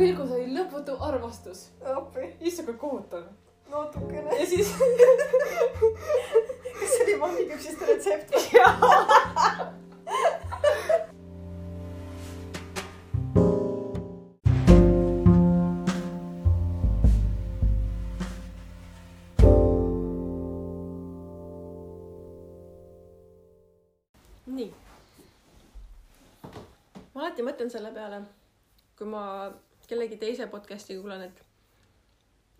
pilgus oli lõputu armastus. appi, issand, kui kohutav. natukene. ja siis kas see oli mandiküpsiste retsept või? nii. ma alati mõtlen selle peale, kui ma kellegi teise podcast'i kuulan, et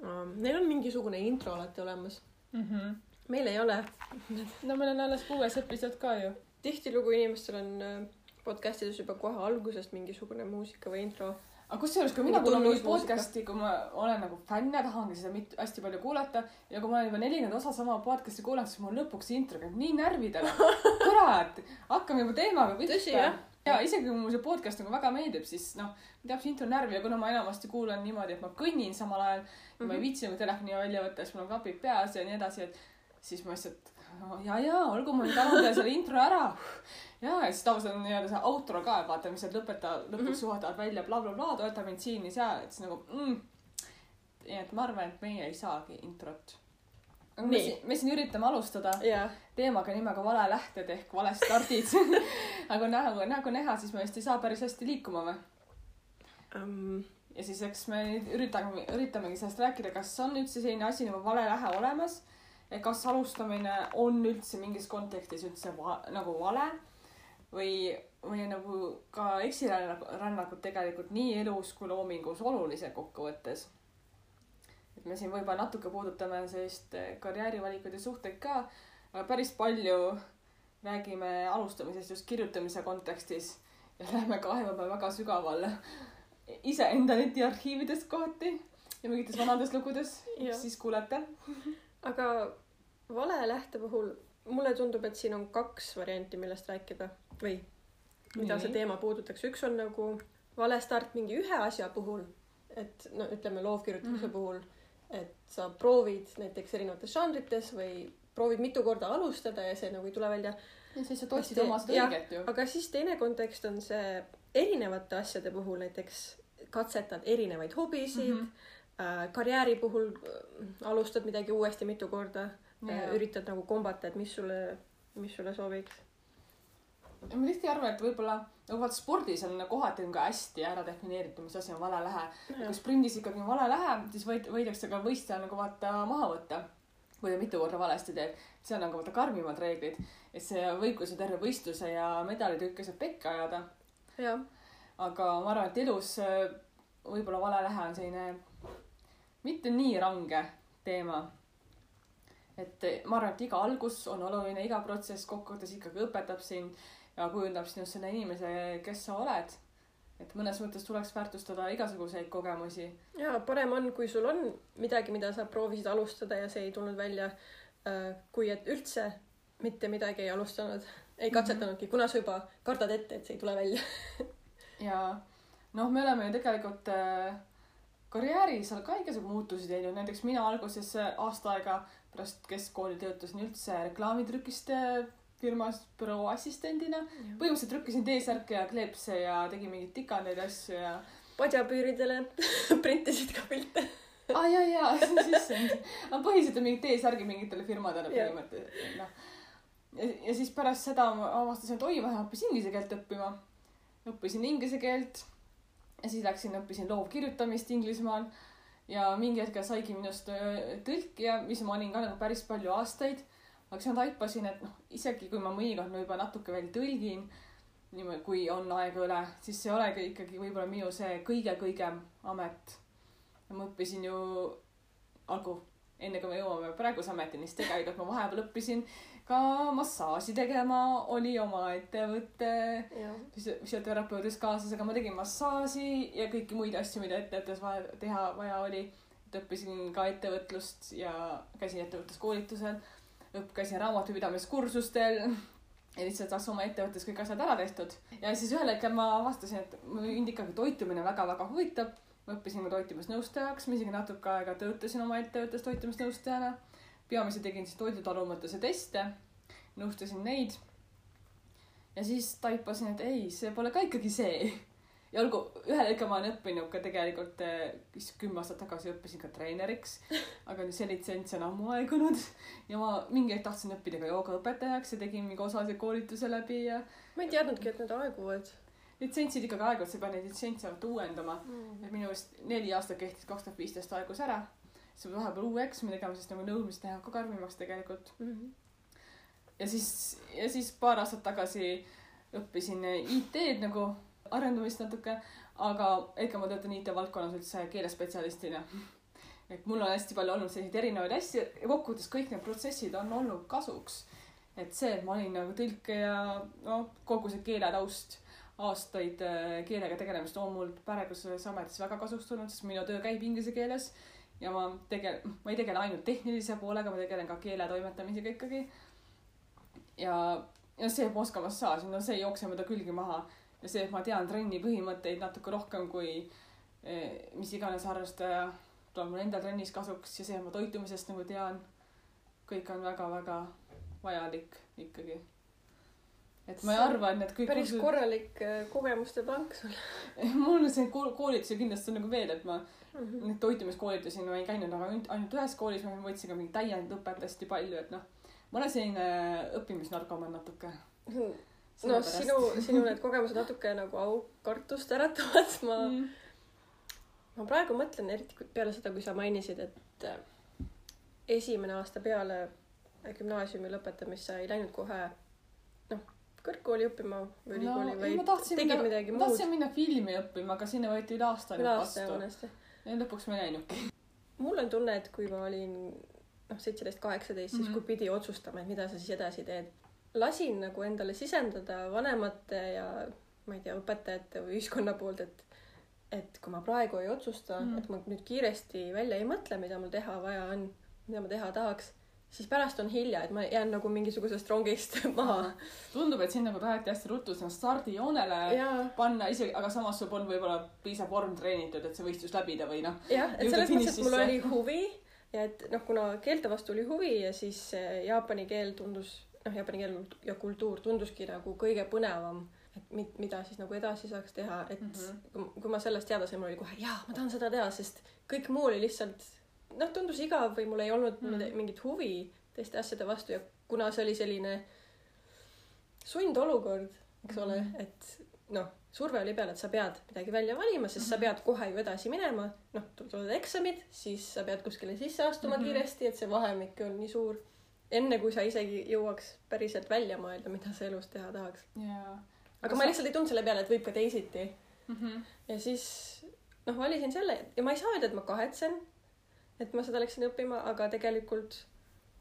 uh, neil on mingisugune intro alati olemas. meil ei ole. no meil on alles kuues episood ka ju. tihtilugu inimestel on uh, podcast ides juba kohe algusest mingisugune muusika või intro. aga kusjuures, kui mina kuulan mingit podcast'i, kui ma olen nagu fänn ja tahangi seda mit-, hästi palju kuulata ja kui ma olen juba nelikümmend osa sama podcast'i kuulanud, siis mul lõpuks intro käib nii närvidele. kurat, hakkame juba teemaga Tõsi, pihta jah.. Ja isegi kui mulle see podcast nagu väga meeldib, siis noh, teab see intro närvi ja kuna ma enamasti kuulan niimoodi, et ma kõnnin samal ajal mm, -hmm. ma ei viitsi nagu telefoni välja võtta, siis mul on klapid peas ja nii edasi, et siis ma lihtsalt no, ja, ja olgu, ma nüüd teile selle intro ära. ja, ja siis tavaliselt on nii-öelda see outro ka, vaata, mis nad lõpetavad, lõpuks juhatavad välja blablabla, toeta mind siin ja seal, et siis nagu mm.. nii et ma arvan, et meie ei saagi introt. Me Nii. siin, me siin üritame alustada jaa. teemaga nimega valelähted ehk valestardid. aga nagu, nagu näha, siis me vist ei saa päris hästi liikuma või? Um, ja siis eks me nüüd üritame, üritamegi sellest rääkida, kas on üldse selline asi nagu valelähe olemas. et kas alustamine on üldse mingis kontekstis üldse va nagu vale või, või nagu ka eksirännakud tegelikult nii elus kui loomingus olulised kokkuvõttes. Et me siin võib-olla natuke puudutame sellist eh, karjäärivalikuid ja suhteid ka, aga päris palju räägime alustamisest just kirjutamise kontekstis ja lähme kaevame väga sügavale iseenda netiarhiivides kohati ja mingites vanades lugudes, siis kuulete. aga vale lähte puhul mulle tundub, et siin on kaks varianti, millest rääkida või mida see teema puudutaks. üks on nagu vale start mingi ühe asja puhul, et no ütleme loovkirjutamise mm -hmm. puhul, et sa proovid näiteks erinevates žanrites või proovid mitu korda alustada ja see nagu ei tule välja. ja siis sa otsid oma seda õiget ju. aga siis teine kontekst on see erinevate asjade puhul näiteks katsetad erinevaid hobisid mm. -hmm. karjääri puhul äh, alustad midagi uuesti mitu korda äh,, üritad nagu kombata, et mis sulle, mis sulle sobiks. Ma tihti arvan, et võib-olla nagu vaata spordis on kohati on ka hästi ära defineeritud, mis asi on vale lähe. kui sprindis ikkagi on vale lähe, siis võid, võidakse ka võistleja nagu vaata maha võtta. kui ta mitu korda valesti teeb, see on nagu vaata karmimad reeglid, et see ju terve võistluse ja medalitükke saab pekki ajada. aga ma arvan, et elus äh, võib-olla vale lähe on selline mitte nii range teema. et ma arvan, et iga algus on oluline, iga protsess kokkuvõttes ikkagi õpetab sind kujundab sinust selle inimese, kes sa oled. et mõnes mõttes tuleks väärtustada igasuguseid kogemusi. ja parem on, kui sul on midagi, mida sa proovisid alustada ja see ei tulnud välja, kui et üldse mitte midagi ei alustanud, ei katsetanudki, kuna sa juba kardad ette, et see ei tule välja. ja noh, me oleme ju tegelikult äh, karjääris ka igasugu muutusi teinud, näiteks mina alguses äh, aasta aega pärast keskkooli töötasin üldse reklaamitrükiste firmas büroo assistendina. põhimõtteliselt trükkisin T-särke ja kleepse ja tegin mingeid tikandeid asju ja. padjapüüridele printisid ka pilte. aa ah, ja, ja, issand. aga põhiliselt on mingid T-särgid mingitele firmadele põhimõtteliselt, noh. ja, ja siis pärast seda ma avastasin, et oi, ma hoopis inglise keelt õppima. õppisin inglise keelt ja siis läksin, õppisin loovkirjutamist Inglismaal ja mingi hetkel saigi minust öö, tõlkija, mis ma olin ka nagu päris palju aastaid. Aga siis ma taipasin, et noh, isegi kui ma mõnikord juba natuke veel tõlgin, niimoodi, kui on aega üle, siis see olegi ikkagi võib-olla minu see kõige-kõigem amet. ma õppisin ju, olgu, enne kui me jõuame praeguse ametini, siis tegelikult ma vahepeal õppisin ka massaaži tegema, oli oma ettevõte füsio- füsioterapeudist kaaslasega, ma tegin massaaži ja kõiki muid asju, mida ettevõttes vaja teha vaja oli. et õppisin ka ettevõtlust ja käisin ettevõtluskoolitusel, käisin raamatupidamiskursustel ja lihtsalt saaks oma ettevõttes kõik asjad ära tehtud. ja siis ühel hetkel ma avastasin, et mind ikkagi toitumine väga-väga huvitab. ma õppisin ka toitumisnõustajaks, ma isegi natuke aega töötasin oma ettevõttes toitumisnõustajana. peamiselt tegin siis toidutaluvmatuse teste, nõustasin neid ja siis taipasin, et ei, see pole ka ikkagi see. Ja olgu, ühel hetkel ma olen õppinud ka tegelikult, vist kümme aastat tagasi õppisin ka treeneriks, aga nüüd see litsents on ammu aegunud ja ma mingi hetk tahtsin õppida ka joogaõpetajaks ja tegin mingi osalise koolituse läbi ja ma ei teadnudki, et need aeguvad litsentsid ikkagi aeguvad, sa pead neid litsentse alati uuendama. mm.. et minu arust neli aastat kehtis, kaks tuhat viisteist aegus ära. siis pead vahepeal uue eksami tegema, sest nagu nõudmised lähevad ka karmimaks tegelikult. Mm -hmm. ja siis, ja siis paar aastat tagasi õppisin IT-d nagu arendamist natuke, aga ega ma töötan IT-valdkonnas üldse keelespetsialistina. et mul on hästi palju olnud selliseid erinevaid asju ja kokkuvõttes kõik need protsessid on olnud kasuks. et see, et ma olin nagu tõlke ja no kogu see keeletaust aastaid äh, keelega tegelemist on mul praeguses ametis väga kasuks tulnud, sest minu töö käib inglise keeles ja ma tegelen, ma ei tegele ainult tehnilise poolega, ma tegelen ka keele toimetamisega ikkagi. ja, ja see, et ma oskamas saasin, no see ei jookse mööda külgi maha ja see, et ma tean trenni põhimõtteid natuke rohkem kui eh, mis iganes harrastaja, tuleb mul endal trennis kasuks ja see, et ma toitumisest nagu tean, kõik on väga-väga vajalik ikkagi. et ma ei arva, et need kõik päris korralik äh, kogemuste pank sul mul on see kool- koolitusi kindlasti on nagu veel, et ma mm. -hmm. neid toitumiskoolitusi ma ei käinud aga ainult, ainult ühes koolis, ma võtsin ka mingit täiendõpet hästi palju, et noh, ma olen selline õppimisnarkomaan natuke. No sinu, sinu need kogemused natuke nagu aukartust äratavad, ma mm., mm. ma praegu mõtlen eriti peale seda, kui sa mainisid, et äh, esimene aasta peale gümnaasiumi lõpetamist sa ei läinud kohe noh, kõrgkooli õppima või ülikooli no,, ei, vaid tahtsin tegid minna- midagi ma muud tahtsin minna filmi õppima, aga sinna võeti üle aasta üle aasta vastu. joonest. ja lõpuks ma ei läinudki. mul on tunne, et kui ma olin noh, seitseteist, kaheksateist, siis Mhm. kui pidi otsustama, et mida sa siis edasi teed, lasin nagu endale sisendada vanemate ja ma ei tea, õpetajate või ühiskonna poolt, et et kui ma praegu ei otsusta mm., et ma nüüd kiiresti välja ei mõtle, mida mul teha vaja on, mida ma teha tahaks, siis pärast on hilja, et ma jään nagu mingisugusest rongist maha. tundub, et sind nagu taheti hästi ruttu sinna stardijoonele panna isegi, aga samas sul polnud võib-olla piisav vorm treenitud, et see võistlus läbida või noh. jah, et selles mõttes, et mul oli huvi ja et noh, kuna keelte vastu oli huvi ja siis eh, jaapani keel tundus, noh, jaapani keel ja kultuur tunduski nagu kõige põnevam, et mi-, mida siis nagu edasi saaks teha, et mm. -hmm. kui ma sellest teada sain, mul oli kohe jaa, ma tahan seda teha, sest kõik muu oli lihtsalt noh, tundus igav või mul ei olnud mm. -hmm. mingit huvi teiste asjade vastu ja kuna see oli selline sundolukord, eks ole mm. -hmm. et noh, surve oli peal, et sa pead midagi välja valima, sest mm -hmm. sa Mhm. pead kohe ju edasi minema, noh, tulevad eksamid, siis sa pead kuskile sisse astuma mm. -hmm. kiiresti, et see vahemik on nii suur. Enne kui sa isegi jõuaks päriselt välja mõelda, mida sa elus teha tahaks. jaa. aga ma lihtsalt ei tulnud selle peale, et võib ka teisiti mm. -hmm. ja siis noh, valisin selle ja ma ei saa öelda, et ma kahetsen, et ma seda läksin õppima, aga tegelikult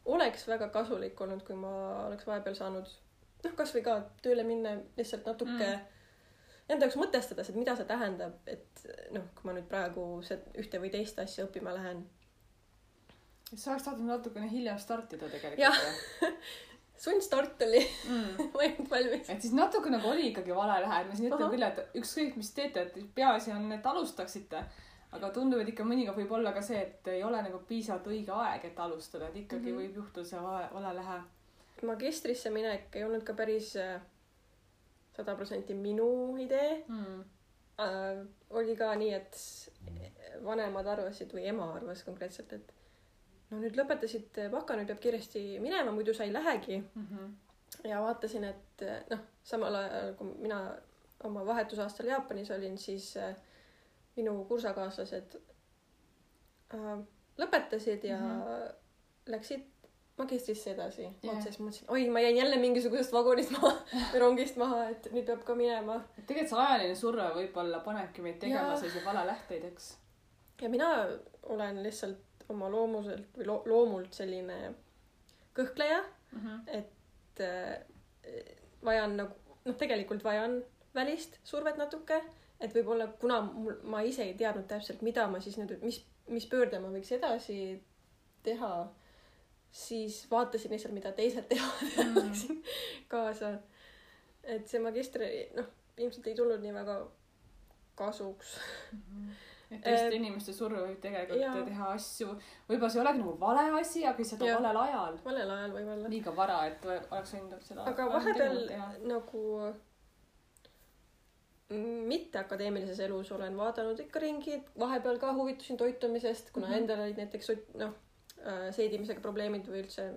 oleks väga kasulik olnud, kui ma oleks vahepeal saanud noh, kasvõi ka tööle minna lihtsalt natuke Mm. enda jaoks mõtestades, et mida see tähendab, et noh, kui ma nüüd praegu see ühte või teist asja õppima lähen. Sa oleks tahtnud natukene hiljem startida tegelikult Jah.. sundstart oli Mm. olnud valmis. et siis natuke nagu oli ikkagi vale lähenemine, ma siin ütlen küll, et ükskõik mis teete, et peaasi on, et alustaksite. aga tundub, et ikka mõnikord võib olla ka see, et ei ole nagu piisavalt õige aeg, et alustada, et ikkagi mm. -hmm. võib juhtuda see vale, vale lähe. magistrisse minek ei olnud ka päris äh, sada protsenti minu idee Mm. äh, oli ka nii, et vanemad arvasid või ema arvas konkreetselt, et no nüüd lõpetasid baka, nüüd peab kiiresti minema, muidu sa ei lähegi. Mm -hmm. ja vaatasin, et noh, samal ajal kui mina oma vahetusaastal Jaapanis olin, siis äh, minu kursakaaslased äh, lõpetasid ja mm. -hmm. läksid magistrisse edasi yeah.. siis mõtlesin, oi, ma jäin jälle mingisugusest vagunist maha või rongist maha, et nüüd peab ka minema. tegelikult see ajaline surve võib-olla panebki meid tegema selliseid valelähteid, eks. Ja mina olen lihtsalt oma loomuselt või lo loomult selline kõhkleja, Mm -hmm. et äh, vajan nagu noh, tegelikult vajan välist survet natuke, et võib-olla kuna mul, ma ise ei teadnud täpselt, mida ma siis nüüd, mis, mis pöörde ma võiks edasi teha, siis vaatasin lihtsalt, mida teised teevad Mhm. läksin kaasa. et see magistri, noh, ilmselt ei tulnud nii väga kasuks. Et teiste Äh, inimeste surve võib tegelikult jaa. teha asju, võib-olla see ei olegi nagu vale asi, aga lihtsalt valel ajal. valel ajal võib-olla. liiga vara, et oleks võinud seda. aga vahepeal nagu mitteakadeemilises elus olen vaadanud ikka ringi, vahepeal ka huvitusin toitumisest, kuna mm. -hmm. endal olid näiteks noh, seedimisega probleemid või üldse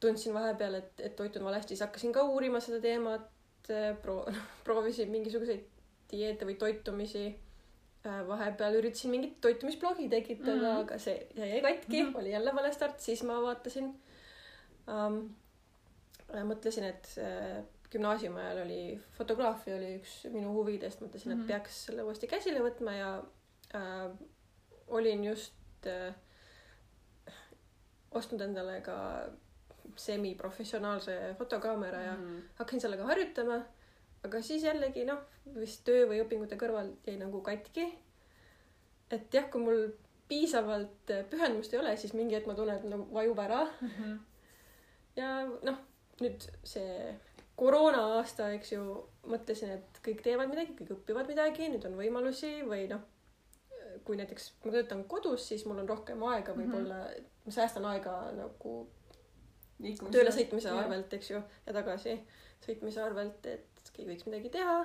tundsin vahepeal, et, et toitun valesti, siis hakkasin ka uurima seda teemat, pro-, proovisin mingisuguseid dieete või toitumisi. Vahepeal üritasin mingit toitumisblogi tekitada mm, Mhm. -hmm. aga see jäi katki mm, Mhm. -hmm. oli jälle vale start, siis ma vaatasin um,. mõtlesin, et äh, gümnaasiumi ajal oli fotograafia oli üks minu huvidest, mõtlesin mm, -hmm. Mhm. et peaks selle uuesti käsile võtma ja äh, olin just äh, ostnud endale ka semiprofessionaalse fotokaamera ja Mhm. hakkasin sellega harjutama. Aga siis jällegi noh, vist töö või õpingute kõrval jäi nagu katki. et jah, kui mul piisavalt äh, pühendumust ei ole, siis mingi hetk ma tunnen, et nagu vajub ära Mhm. ja noh, nüüd see koroona aasta, eks ju, mõtlesin, et kõik teevad midagi, kõik õpivad midagi, nüüd on võimalusi või noh, kui näiteks ma töötan kodus, siis mul on rohkem aega võib-olla mm, -hmm. ma säästan aega nagu tööle sõitmise arvelt, eks ju, ja tagasi sõitmise arvelt, et keegi võiks midagi teha.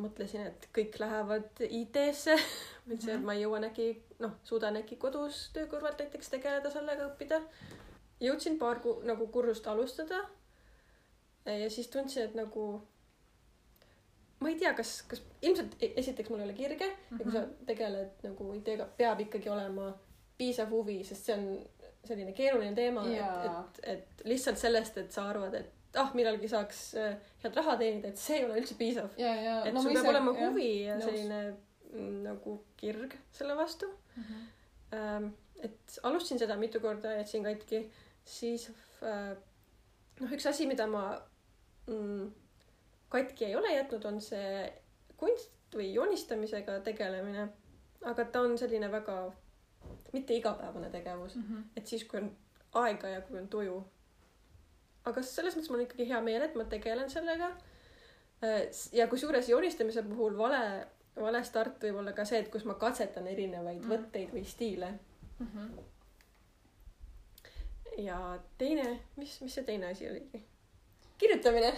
mõtlesin, et kõik lähevad IT-sse, mõtlesin, et Mhm. ma jõuan äkki, noh, suudan äkki kodus töö kõrvalt näiteks tegeleda sellega, õppida. jõudsin paar ku-, nagu kursust alustada. ja siis tundsin, et nagu ma ei tea, kas, kas ilmselt e- esiteks mul ei ole kirge mm, -hmm. ja kui sa tegeled nagu IT-ga, peab ikkagi olema piisav huvi, sest see on selline keeruline teema, Jaa. et, et, et lihtsalt sellest, et sa arvad, et ah, millalgi saaks äh, head raha teenida, et see ei ole üldse piisav. ja, ja et no sul peab ise- olema huvi ja nõus. selline mm, nagu kirg selle vastu. Mhm. Ähm, et alustasin seda mitu korda, jätsin katki, siis äh, noh, üks asi, mida ma mm, katki ei ole jätnud, on see kunst või joonistamisega tegelemine. aga ta on selline väga mitte igapäevane tegevus, Mhm. et siis, kui on aega ja kui on tuju. Aga selles mõttes mul on ikkagi hea meel, et ma tegelen sellega. ja kusjuures joonistamise puhul vale, vale start võib olla ka see, et kus ma katsetan erinevaid Mm. võtteid või stiile Mhm. ja teine, mis, mis see teine asi oligi? kirjutamine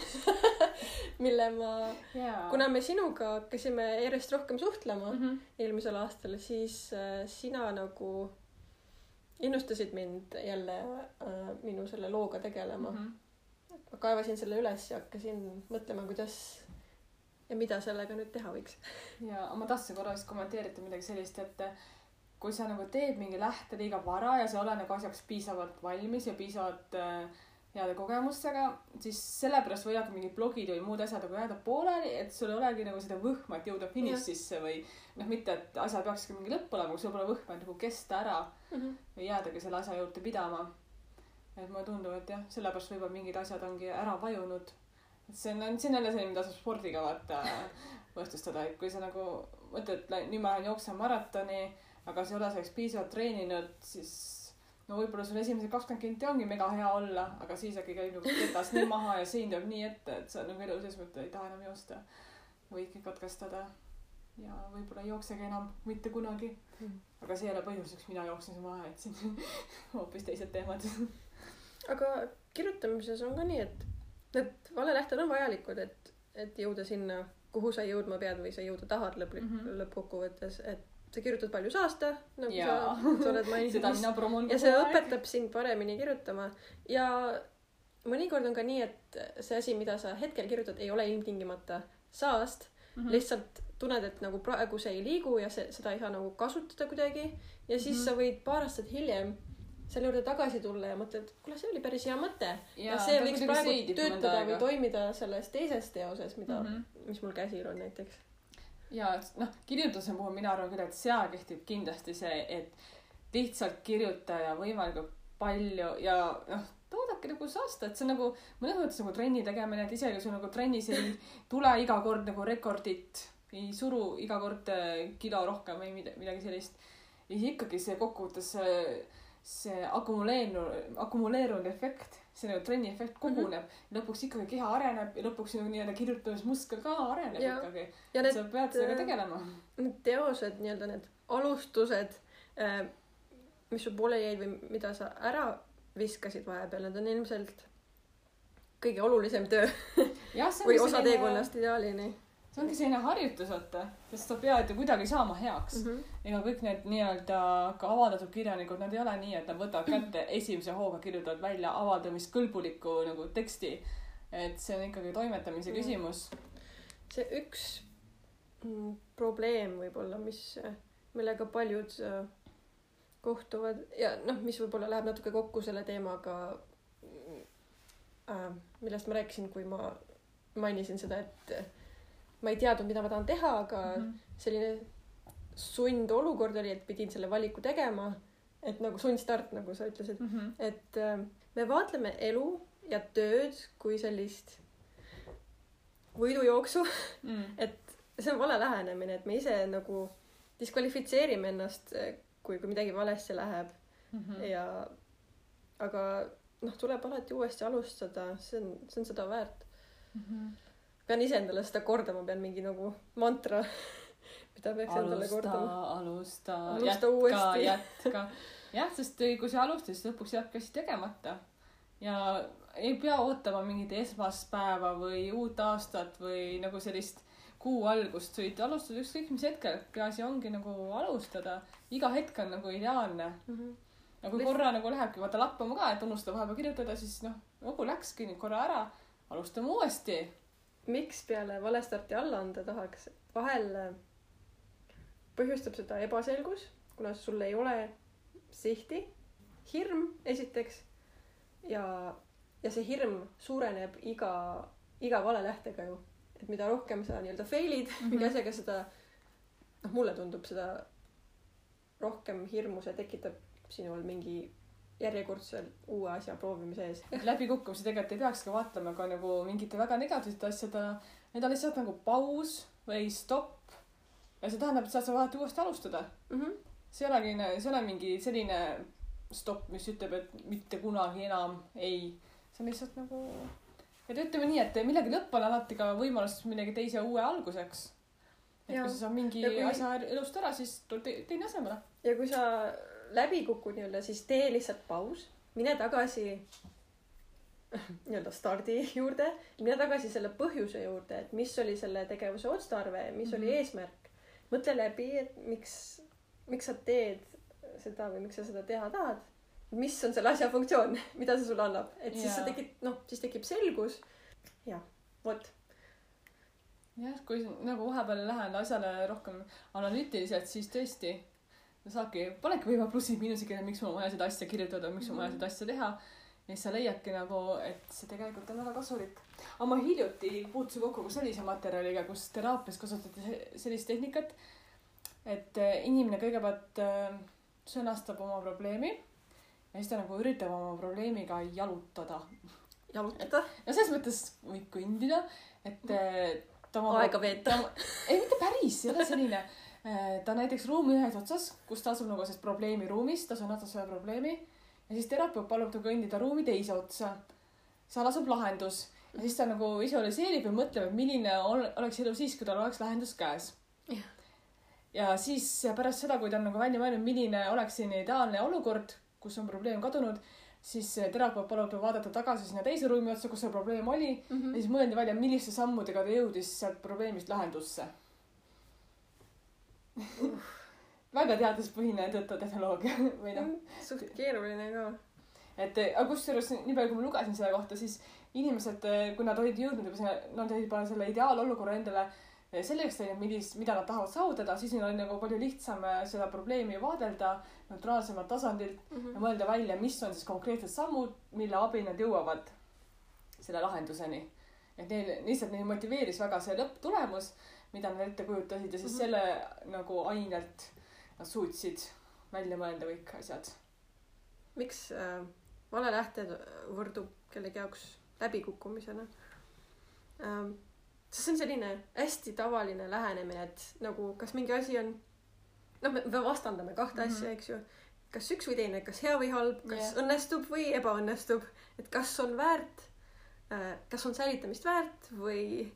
mille ma, jaa. kuna me sinuga hakkasime järjest rohkem suhtlema Mhm. eelmisel aastal, siis äh, sina nagu innustasid mind jälle äh, minu selle looga tegelema mm. -hmm. ma kaevasin selle üles ja hakkasin mõtlema, kuidas ja mida sellega nüüd teha võiks. ja ma tahtsin korra vist kommenteerida midagi sellist, et kui sa nagu teed mingi lähte liiga vara ja sa ei ole nagu asjaks piisavalt valmis ja piisavalt äh, heade kogemustega, siis sellepärast võivad mingid blogid või muud asjad nagu jääda pooleli, et sul ei olegi nagu seda võhma, et jõuda finišisse või noh, mitte et asjal peakski mingi lõpp olema, aga sul pole võhma, et nagu kesta ära või jäädagi selle asja juurde pidama. et mulle tundub, et jah, sellepärast võib-olla mingid asjad ongi ära vajunud. et see on, see on jälle selline, mida saab spordiga vaata võrdsustada, et kui sa nagu mõtled, et nüüd ma lähen jooksen maratoni, aga sa ei ole selleks piisavalt treeninud, siis no võib-olla sul esimesed kakskümmend kinti ongi mega hea olla, aga siis äkki käib nagu ketas nii maha ja sein tuleb nii ette, et sa nagu elu sees mõtled, ei taha enam joosta. võidki katkestada ja võib-olla ei jooksegi enam mitte kunagi Mm. aga see ei ole põhjus, miks mina jooksin see maha jätsin. hoopis teised teemad. aga kirjutamises on ka nii, et need valelähted on vajalikud, et, et jõuda sinna, kuhu sa jõudma pead või sa jõuda tahad lõplik- mm. -hmm., lõppkokkuvõttes, et sa kirjutad palju saasta, nagu Jaa. sa, sa oled maininud ja see. õpetab sind paremini kirjutama ja mõnikord on ka nii, et see asi, mida sa hetkel kirjutad, ei ole ilmtingimata saast mm. -hmm. lihtsalt tunned, et nagu praegu see ei liigu ja see, seda ei saa nagu kasutada kuidagi ja siis mm. -hmm. sa võid paar aastat hiljem selle juurde tagasi tulla ja mõtled, kuule, see oli päris hea mõte ja, ja see võiks praegu töötada või toimida selles teises teoses, mida mm. -hmm. mis mul käsil on näiteks. Ja noh, kirjutuse puhul mina arvan küll, et seal kehtib kindlasti see, et lihtsalt kirjuta ja võimalikult palju ja noh, toodake nagu saasta, et see on nagu mõnes mõttes nagu trenni tegemine, et isegi kui sul nagu trennis ei tule iga kord nagu rekordit, ei suru iga kord äh, kilo rohkem või mida- midagi sellist, siis ikkagi see kokkuvõttes see, see akumuleerunud, akumuleerunud efekt, see nagu trenni efekt koguneb mm. -hmm. lõpuks ikkagi keha areneb ja lõpuks nagu nii-öelda kirjutamismuskel ka areneb Ja- ikkagi. need sa pead sellega tegelema. need teosed, nii-öelda need alustused, mis sul pooleli jäid või mida sa ära viskasid vahepeal, need on ilmselt kõige olulisem töö. või osa teekonnast ideaalini see ongi selline harjutus, vaata, sest sa pead ju kuidagi saama heaks mm. mm. -hmm. ega kõik need nii-öelda ka avaldatud kirjanikud, nad ei ole nii, et nad võtavad kätte esimese hooga kirjutavad välja avaldamiskõlbuliku nagu teksti. et see on ikkagi toimetamise Mm. küsimus. see üks mm, probleem võib-olla, mis, millega paljud äh, kohtuvad ja noh, mis võib-olla läheb natuke kokku selle teemaga äh,, millest ma rääkisin, kui ma mainisin seda, et ma ei teadnud, mida ma tahan teha, aga mm. -hmm. selline sundolukord oli, et pidin selle valiku tegema. et nagu sundstart, nagu sa ütlesid, et äh, me vaatleme elu ja tööd kui sellist võidujooksu Mm. et see on vale lähenemine, et me ise nagu diskvalifitseerime ennast, kui, kui midagi valesti läheb Mhm. ja aga noh, tuleb alati uuesti alustada, see on, see on seda väärt. Pean ise endale seda kordama, pean mingi nagu mantra, mida peaks endale alusta, kordama. alusta, Alusta jätka, jätka. jah, sest kui sa alustasid, siis lõpuks jääbki asi tegemata. ja ei pea ootama mingit esmaspäeva või uut aastat või nagu sellist kuu algust, võid alustada ükskõik mis hetkel, peaasi ongi nagu alustada. iga hetk on nagu ideaalne. ja kui korra nagu lähebki vaata lappama ka, et unustada vahepeal kirjutada, siis noh, nagu läkski korra ära, alustame uuesti. Miks peale valestarti alla anda tahaks, vahel äh, põhjustab seda ebaselgus, kuna sul ei ole sihti, hirm esiteks ja, ja see hirm suureneb iga, iga valelähtega ju. et mida rohkem sa nii-öelda fail'id mm -hmm. mingi asjaga, seda noh, mulle tundub seda rohkem hirmu see tekitab sinul mingi järjekordse uue asja proovimise ees. läbikukkumisi tegelikult ei peakski vaatlema ka nagu mingite väga negatiivsete asjade, need on lihtsalt nagu paus või stopp. ja see tähendab, et sa saad alati uuesti alustada. Mm -hmm. see ei olegi, see ei ole mingi selline stopp, mis ütleb, et mitte kunagi enam ei. see on lihtsalt nagu, et ütleme nii, et millegi lõpp on alati ka võimalus millegi teise uue alguseks. et Jaa. kui sa saad mingi Ja kui- asja elust ära, siis tuleb te teine asemele. ja kui sa läbi kukud nii-öelda, siis tee lihtsalt paus, mine tagasi nii-öelda stardi juurde, mine tagasi selle põhjuse juurde, et mis oli selle tegevuse otstarve, mis mm -hmm. oli Mhm. eesmärk. mõtle läbi, et miks, miks sa teed seda või miks sa seda teha tahad. mis on selle asja funktsioon, mida see sulle annab, et siis sa Jaa. tekid, noh, siis tekib selgus. jah, vot, jah, kui nagu vahepeal lähen asjale rohkem analüütiliselt, siis tõesti saabki, panedki võib-olla plussi-miinuse kirja, miks mul on vaja seda asja kirjutada, miks mul on vaja seda asja teha. ja siis sa leiadki nagu, et see tegelikult on väga kasulik. aga ma hiljuti puutusin kokku ka sellise materjaliga, kus teraapias kasutati se- sellist tehnikat, et eh, inimene kõigepealt eh, sõnastab oma probleemi ja siis ta nagu üritab oma probleemiga jalutada. jalutada, no selles mõttes võib kõndida, et eh, ta oma aega veeta. ei, mitte päris, ei ole selline. ta näiteks ruumi ühes otsas, kus ta asub nagu selles probleemiruumis, ta sõnastab selle probleemi ja siis terapeut palub tal kõndida ruumi teise otsa. seal asub lahendus ja siis ta nagu visualiseerib ja mõtleb, et milline ol- oleks elu siis, kui tal oleks lahendus käes ja siis pärast seda, kui ta on nagu välja mõelnud, milline oleks selline ideaalne olukord, kus on probleem kadunud, siis terapeut palub tal vaadata tagasi sinna teise ruumi otsa, kus see probleem oli Mhm. ja siis mõeldi välja, milliste sammudega ta jõudis sealt probleemist lahendusse. Väga teaduspõhine tõtotehnoloogia või noh, suht keeruline ka. et aga kusjuures nii palju, kui ma lugesin selle kohta, siis inimesed, kui nad olid jõudnud juba sinna, nad olid juba selle ideaalolukorra endale selgeks teinud, millist, mida nad tahavad saavutada, siis neil oli nagu palju lihtsam seda probleemi vaadelda neutraalsemalt tasandilt Mhm. ja mõelda välja, mis on siis konkreetsed sammud, mille abil nad jõuavad selle lahenduseni. et neil lihtsalt neid motiveeris väga see lõpptulemus, mida nad ette kujutasid ja siis Mhm. selle nagu ainelt nad suutsid välja mõelda kõik asjad. miks äh, vale lähted võrdub kellegi jaoks läbikukkumisena ähm,? sest see on selline hästi tavaline lähenemine, et nagu kas mingi asi on, noh, me me vastandame kahte mm. -hmm. asja, eks ju. kas üks või teine, kas hea või halb, kas yeah. õnnestub või ebaõnnestub, et kas on väärt, kas on säilitamist väärt või,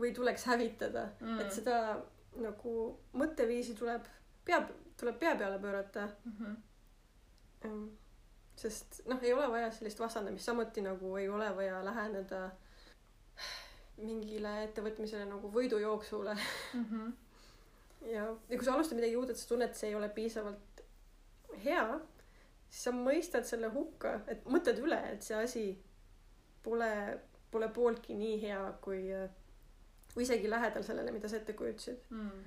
või tuleks hävitada mm., et seda nagu mõtteviisi tuleb, peab, tuleb pea peale pöörata Mhm. Ähm, sest noh, ei ole vaja sellist vastandamist, samuti nagu ei ole vaja läheneda mingile ettevõtmisele nagu võidujooksule mm. -hmm. ja, ja kui sa alustad midagi uut, et sa tunned, et see ei ole piisavalt hea, siis sa mõistad selle hukka, et mõtled üle, et see asi pole, pole pooltki nii hea, kui, kui isegi lähedal sellele, mida sa ette kujutasid. mm..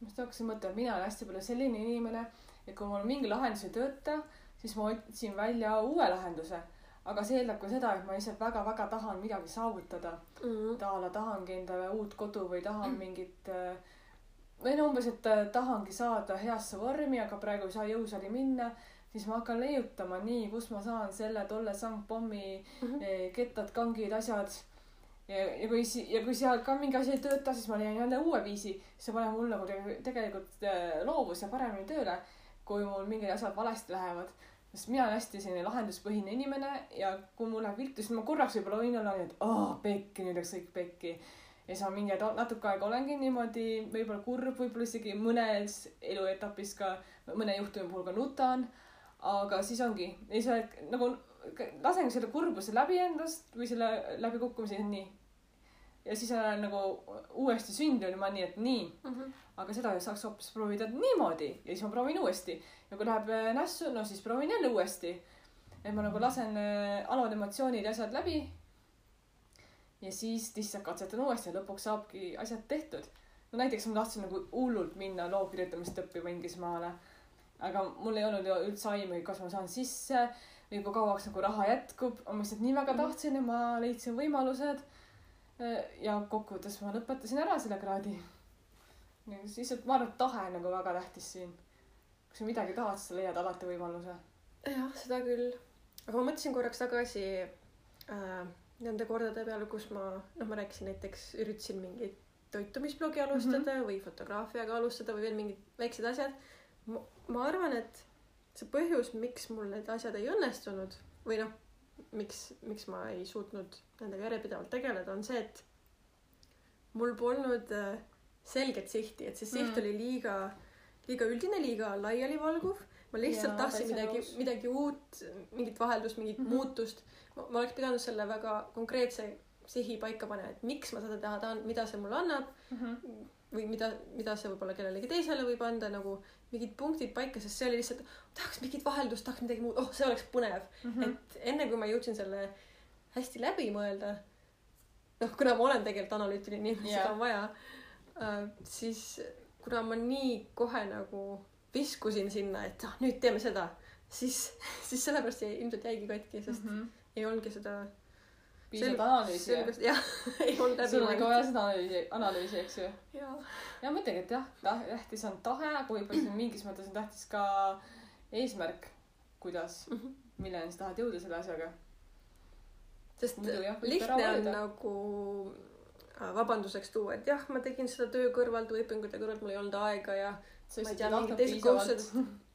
ma just hakkasin mõtlema, mina olen hästi palju selline inimene, et kui mul mingi lahendus ei tööta, siis ma otsin välja uue lahenduse. aga see eeldab ka seda, et ma lihtsalt väga-väga tahan midagi saavutada. a la tahangi endale uut kodu või tahan mingit äh, või no umbes, et äh, tahangi saada heasse vormi, aga praegu ei saa jõusaali minna, siis ma hakkan leiutama nii, kust ma saan selle tolle sangpommi Mhm. eh, kettad, kangid, asjad. ja, ja kui si-, ja kui seal ka mingi asi ei tööta, siis ma leian jälle uue viisi, see paneb mul nagu tege- tegelikult äh, loovuse paremini tööle, kui mul mingid asjad valesti lähevad. sest mina olen hästi selline lahenduspõhine inimene ja kui mul läheb viltu, siis ma korraks võib-olla võin olla nii, et aa pekki, nüüd läks kõik pekki. ja siis ma mingi hetk- natuke aega olengi niimoodi võib-olla kurb, võib-olla isegi mõnes eluetapis ka mõne juhtumi puhul ka nutan. aga siis ongi, ei saa nagu lasengi selle kurbuse läbi endast või selle läbikukkumise nii. ja siis olen nagu uuesti sündinud, ma nii, et nii, Mhm. aga seda saaks hoopis proovida niimoodi ja siis ma proovin uuesti. ja kui läheb äh, nässu, no siis proovin jälle uuesti. et ma nagu lasen äh, alavad emotsioonid ja asjad läbi. ja siis lihtsalt katsetan uuesti ja lõpuks saabki asjad tehtud. no näiteks ma tahtsin nagu hullult minna loo kirjutamist õppima Inglismaale. aga mul ei olnud ju üldse aimugi, kas ma saan sisse kui kauaks nagu raha jätkub. ma lihtsalt nii väga tahtsin ja ma leidsin võimalused. ja kokkuvõttes ma lõpetasin ära selle kraadi. siis lihtsalt ma arvan, et tahe on nagu väga tähtis siin. kui sa midagi tahad, siis sa leiad alati võimaluse. jah, seda küll. aga ma mõtlesin korraks tagasi äh, nende kordade peale, kus ma, noh, ma rääkisin näiteks, üritasin mingit toitumisblogi alustada mm -hmm. või fotograafiaga alustada või veel mingid väiksed asjad. ma arvan, et see põhjus, miks mul need asjad ei õnnestunud või noh, miks, miks ma ei suutnud nendega järjepidevalt tegeleda, on see, et mul polnud äh, selget sihti, et see siht Mm. mm. oli liiga, liiga üldine, liiga laialivalguv. ma lihtsalt Jaa, tahtsin midagi midagi uut, mingit vaheldust, mingit mm. -hmm. muutust. ma oleks pidanud selle väga konkreetse sihi paika panema, et miks ma seda teha tahan, mida see mulle annab või mida, mida see võib-olla kellelegi teisele võib anda nagu mingid punktid paika, sest see oli lihtsalt, tahaks mingit vaheldust, tahaks midagi muud, oh, see oleks põnev. Mhm. et enne kui ma jõudsin selle hästi läbi mõelda, noh, kuna ma olen tegelikult analüütiline inimene yeah., seda on vaja äh,, siis kuna ma nii kohe nagu viskusin sinna, et ah, nüüd teeme seda, siis, siis sellepärast jäi, ilmselt jäigi katki, sest mm -hmm. ei olnudki seda. Piisavalt analüüsi. jah, ei olnud läbi sul on ikka vaja seda analüüsi, analüüsi, eks ju. jaa, ja muidugi, et jah, tähtis on tahe, aga võib-olla siin mingis mõttes on tähtis ka eesmärk, kuidas, Mhm. milleni sa tahad jõuda selle asjaga. sest Muidu jah, lihtne on nagu äh, vabanduseks tuua, et jah, ma tegin seda töö kõrvalt või õpingute kõrvalt, mul ei olnud aega ja sa Ma lihtsalt ei tahtnud piisavalt.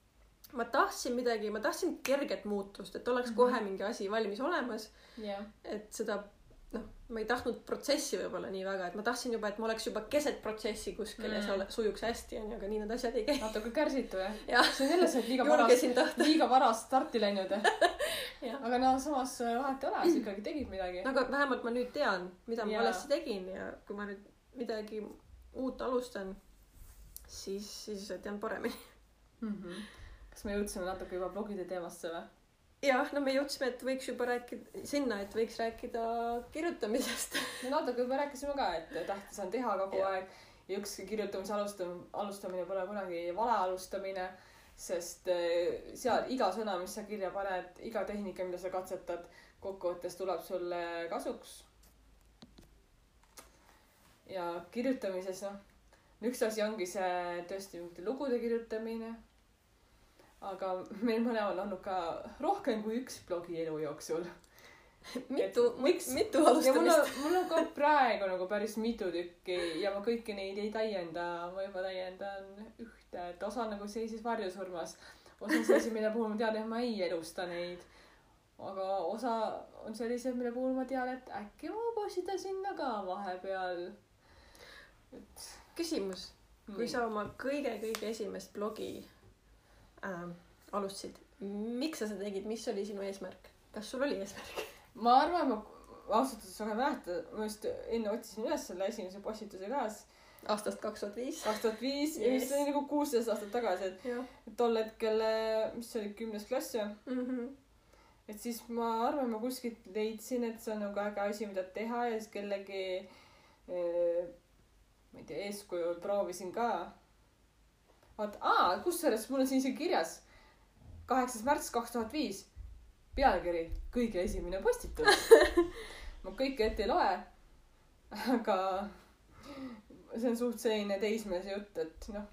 ma tahtsin midagi, ma tahtsin kerget muutust, et oleks Mhm. kohe mingi asi valmis olemas, jah, et seda noh, ma ei tahtnud protsessi võib-olla nii väga, et ma tahtsin juba, et ma oleks juba keset protsessi kuskil mm. ja see Mm. ole, sujuks hästi onju, aga nii need asjad ei käi. natuke kärsitu jah. jah, see on jälle see, et liiga varast, liiga varast starti läinud. aga no samas äh, vahet ei ole, sa ikkagi tegid midagi. aga vähemalt ma nüüd tean, mida ma valesti tegin ja kui ma nüüd midagi uut alustan, siis, siis tean paremini. Mhm. Kas me jõudsime natuke juba blogide teemasse või? jah, no me jõudsime, et võiks juba rääkida sinna, et võiks rääkida kirjutamisest. me natuke juba rääkisime ka, et tähtis on teha kogu Jah. aeg ja ükski kirjutamise alustamine, alustamine pole kunagi vale alustamine, sest eh, seal iga sõna, mis sa kirja paned, iga tehnika, mida sa katsetad, kokkuvõttes tuleb sulle kasuks. ja kirjutamises noh, üks asi ongi see tõesti mingite lugude kirjutamine. Aga meil mõlemal on olnud ka rohkem kui üks blogi elu jooksul mitu, miks- mitu ja mul alustamist on, mul on ka praegu nagu päris mitu tükki ja ma kõiki neid ei täienda, ma juba täiendan ühte, et osa nagu seisis varjusurmas. osa on sellised, mille puhul ma tean, et ma ei elusta neid. aga osa on sellised, mille puhul ma tean, et äkki ma postitan sinna ka vahepeal. et küsimus, kui sa oma kõige-kõige esimest blogi äh, alustasid, miks sa seda tegid, mis oli sinu eesmärk? kas sul oli eesmärk? ma arvan, ma ausalt öeldes väga ei mäleta, ma just enne otsisin üles selle esimese postituse ka, aastast kaks tuhat viis. kaks tuhat viis ja Yes. see oli nagu kuusteist aastat tagasi, et tol hetkel, mis see oli, kümnes klass või? Mhm. et siis ma arvan, ma kuskilt leidsin, et see on nagu äge asi, mida teha ja siis kellegi eh, ma ei tea, eeskujul proovisin ka. vaata, aa, kusjuures mul on siin isegi kirjas kaheksas märts kaks tuhat viis, pealkiri kõige esimene postitus. ma kõike ette ei loe, aga see on suht selline teismelise jutt, et noh,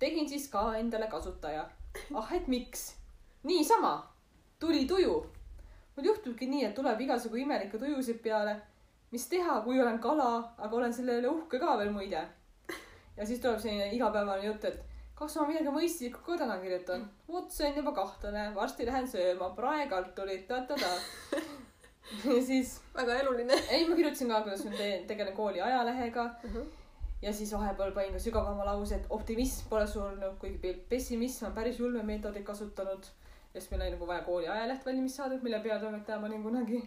tegin siis ka endale kasutaja. ah, et miks? niisama, tuli tuju. mul juhtubki nii, et tuleb igasugu imelikke tujusid peale. mis teha, kui olen kala, aga olen selle üle uhke ka veel muide. Ja siis tuleb selline igapäevane jutt, et kas ma midagi mõistlikku ka täna kirjutan. vot see on juba kahtlane, varsti lähen sööma, praegalt tulid ta-ta-ta. ja siis, väga eluline. ei ma kirjutasin ka, kuidas ma teen, tegelen kooli ajalehega ja siis vahepeal panin ka sügavama lause, et optimism pole surnud, kuigi pe- pessimism on päris julme meetodit kasutanud. ja siis meil oli nagu vaja kooli ajaleht valmis saada, mille peatoimetaja ma olin kunagi.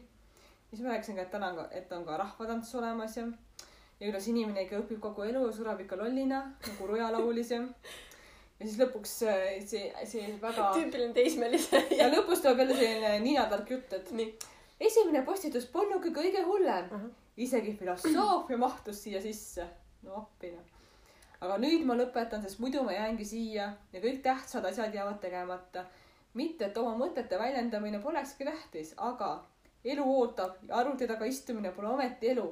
siis ma rääkisin ka, et täna on ka, et on ka rahvatants olemas ja, ja kuidas inimene ikka õpib kogu elu ja sureb ikka lollina nagu Ruja laulis ja. ja siis lõpuks äh, see, see väga tüüpiline teismelise. ja lõpus tuleb jälle selline ninatark jutt, et nii. esimene postitus polnudki kõige hullem Ahah.. isegi filosoofia mahtus siia sisse. no appi noh. aga nüüd ma lõpetan, sest muidu ma jäängi siia ja kõik tähtsad asjad jäävad tegemata. mitte, et oma mõtete väljendamine polekski tähtis, aga elu ootab ja arvuti taga istumine pole ometi elu.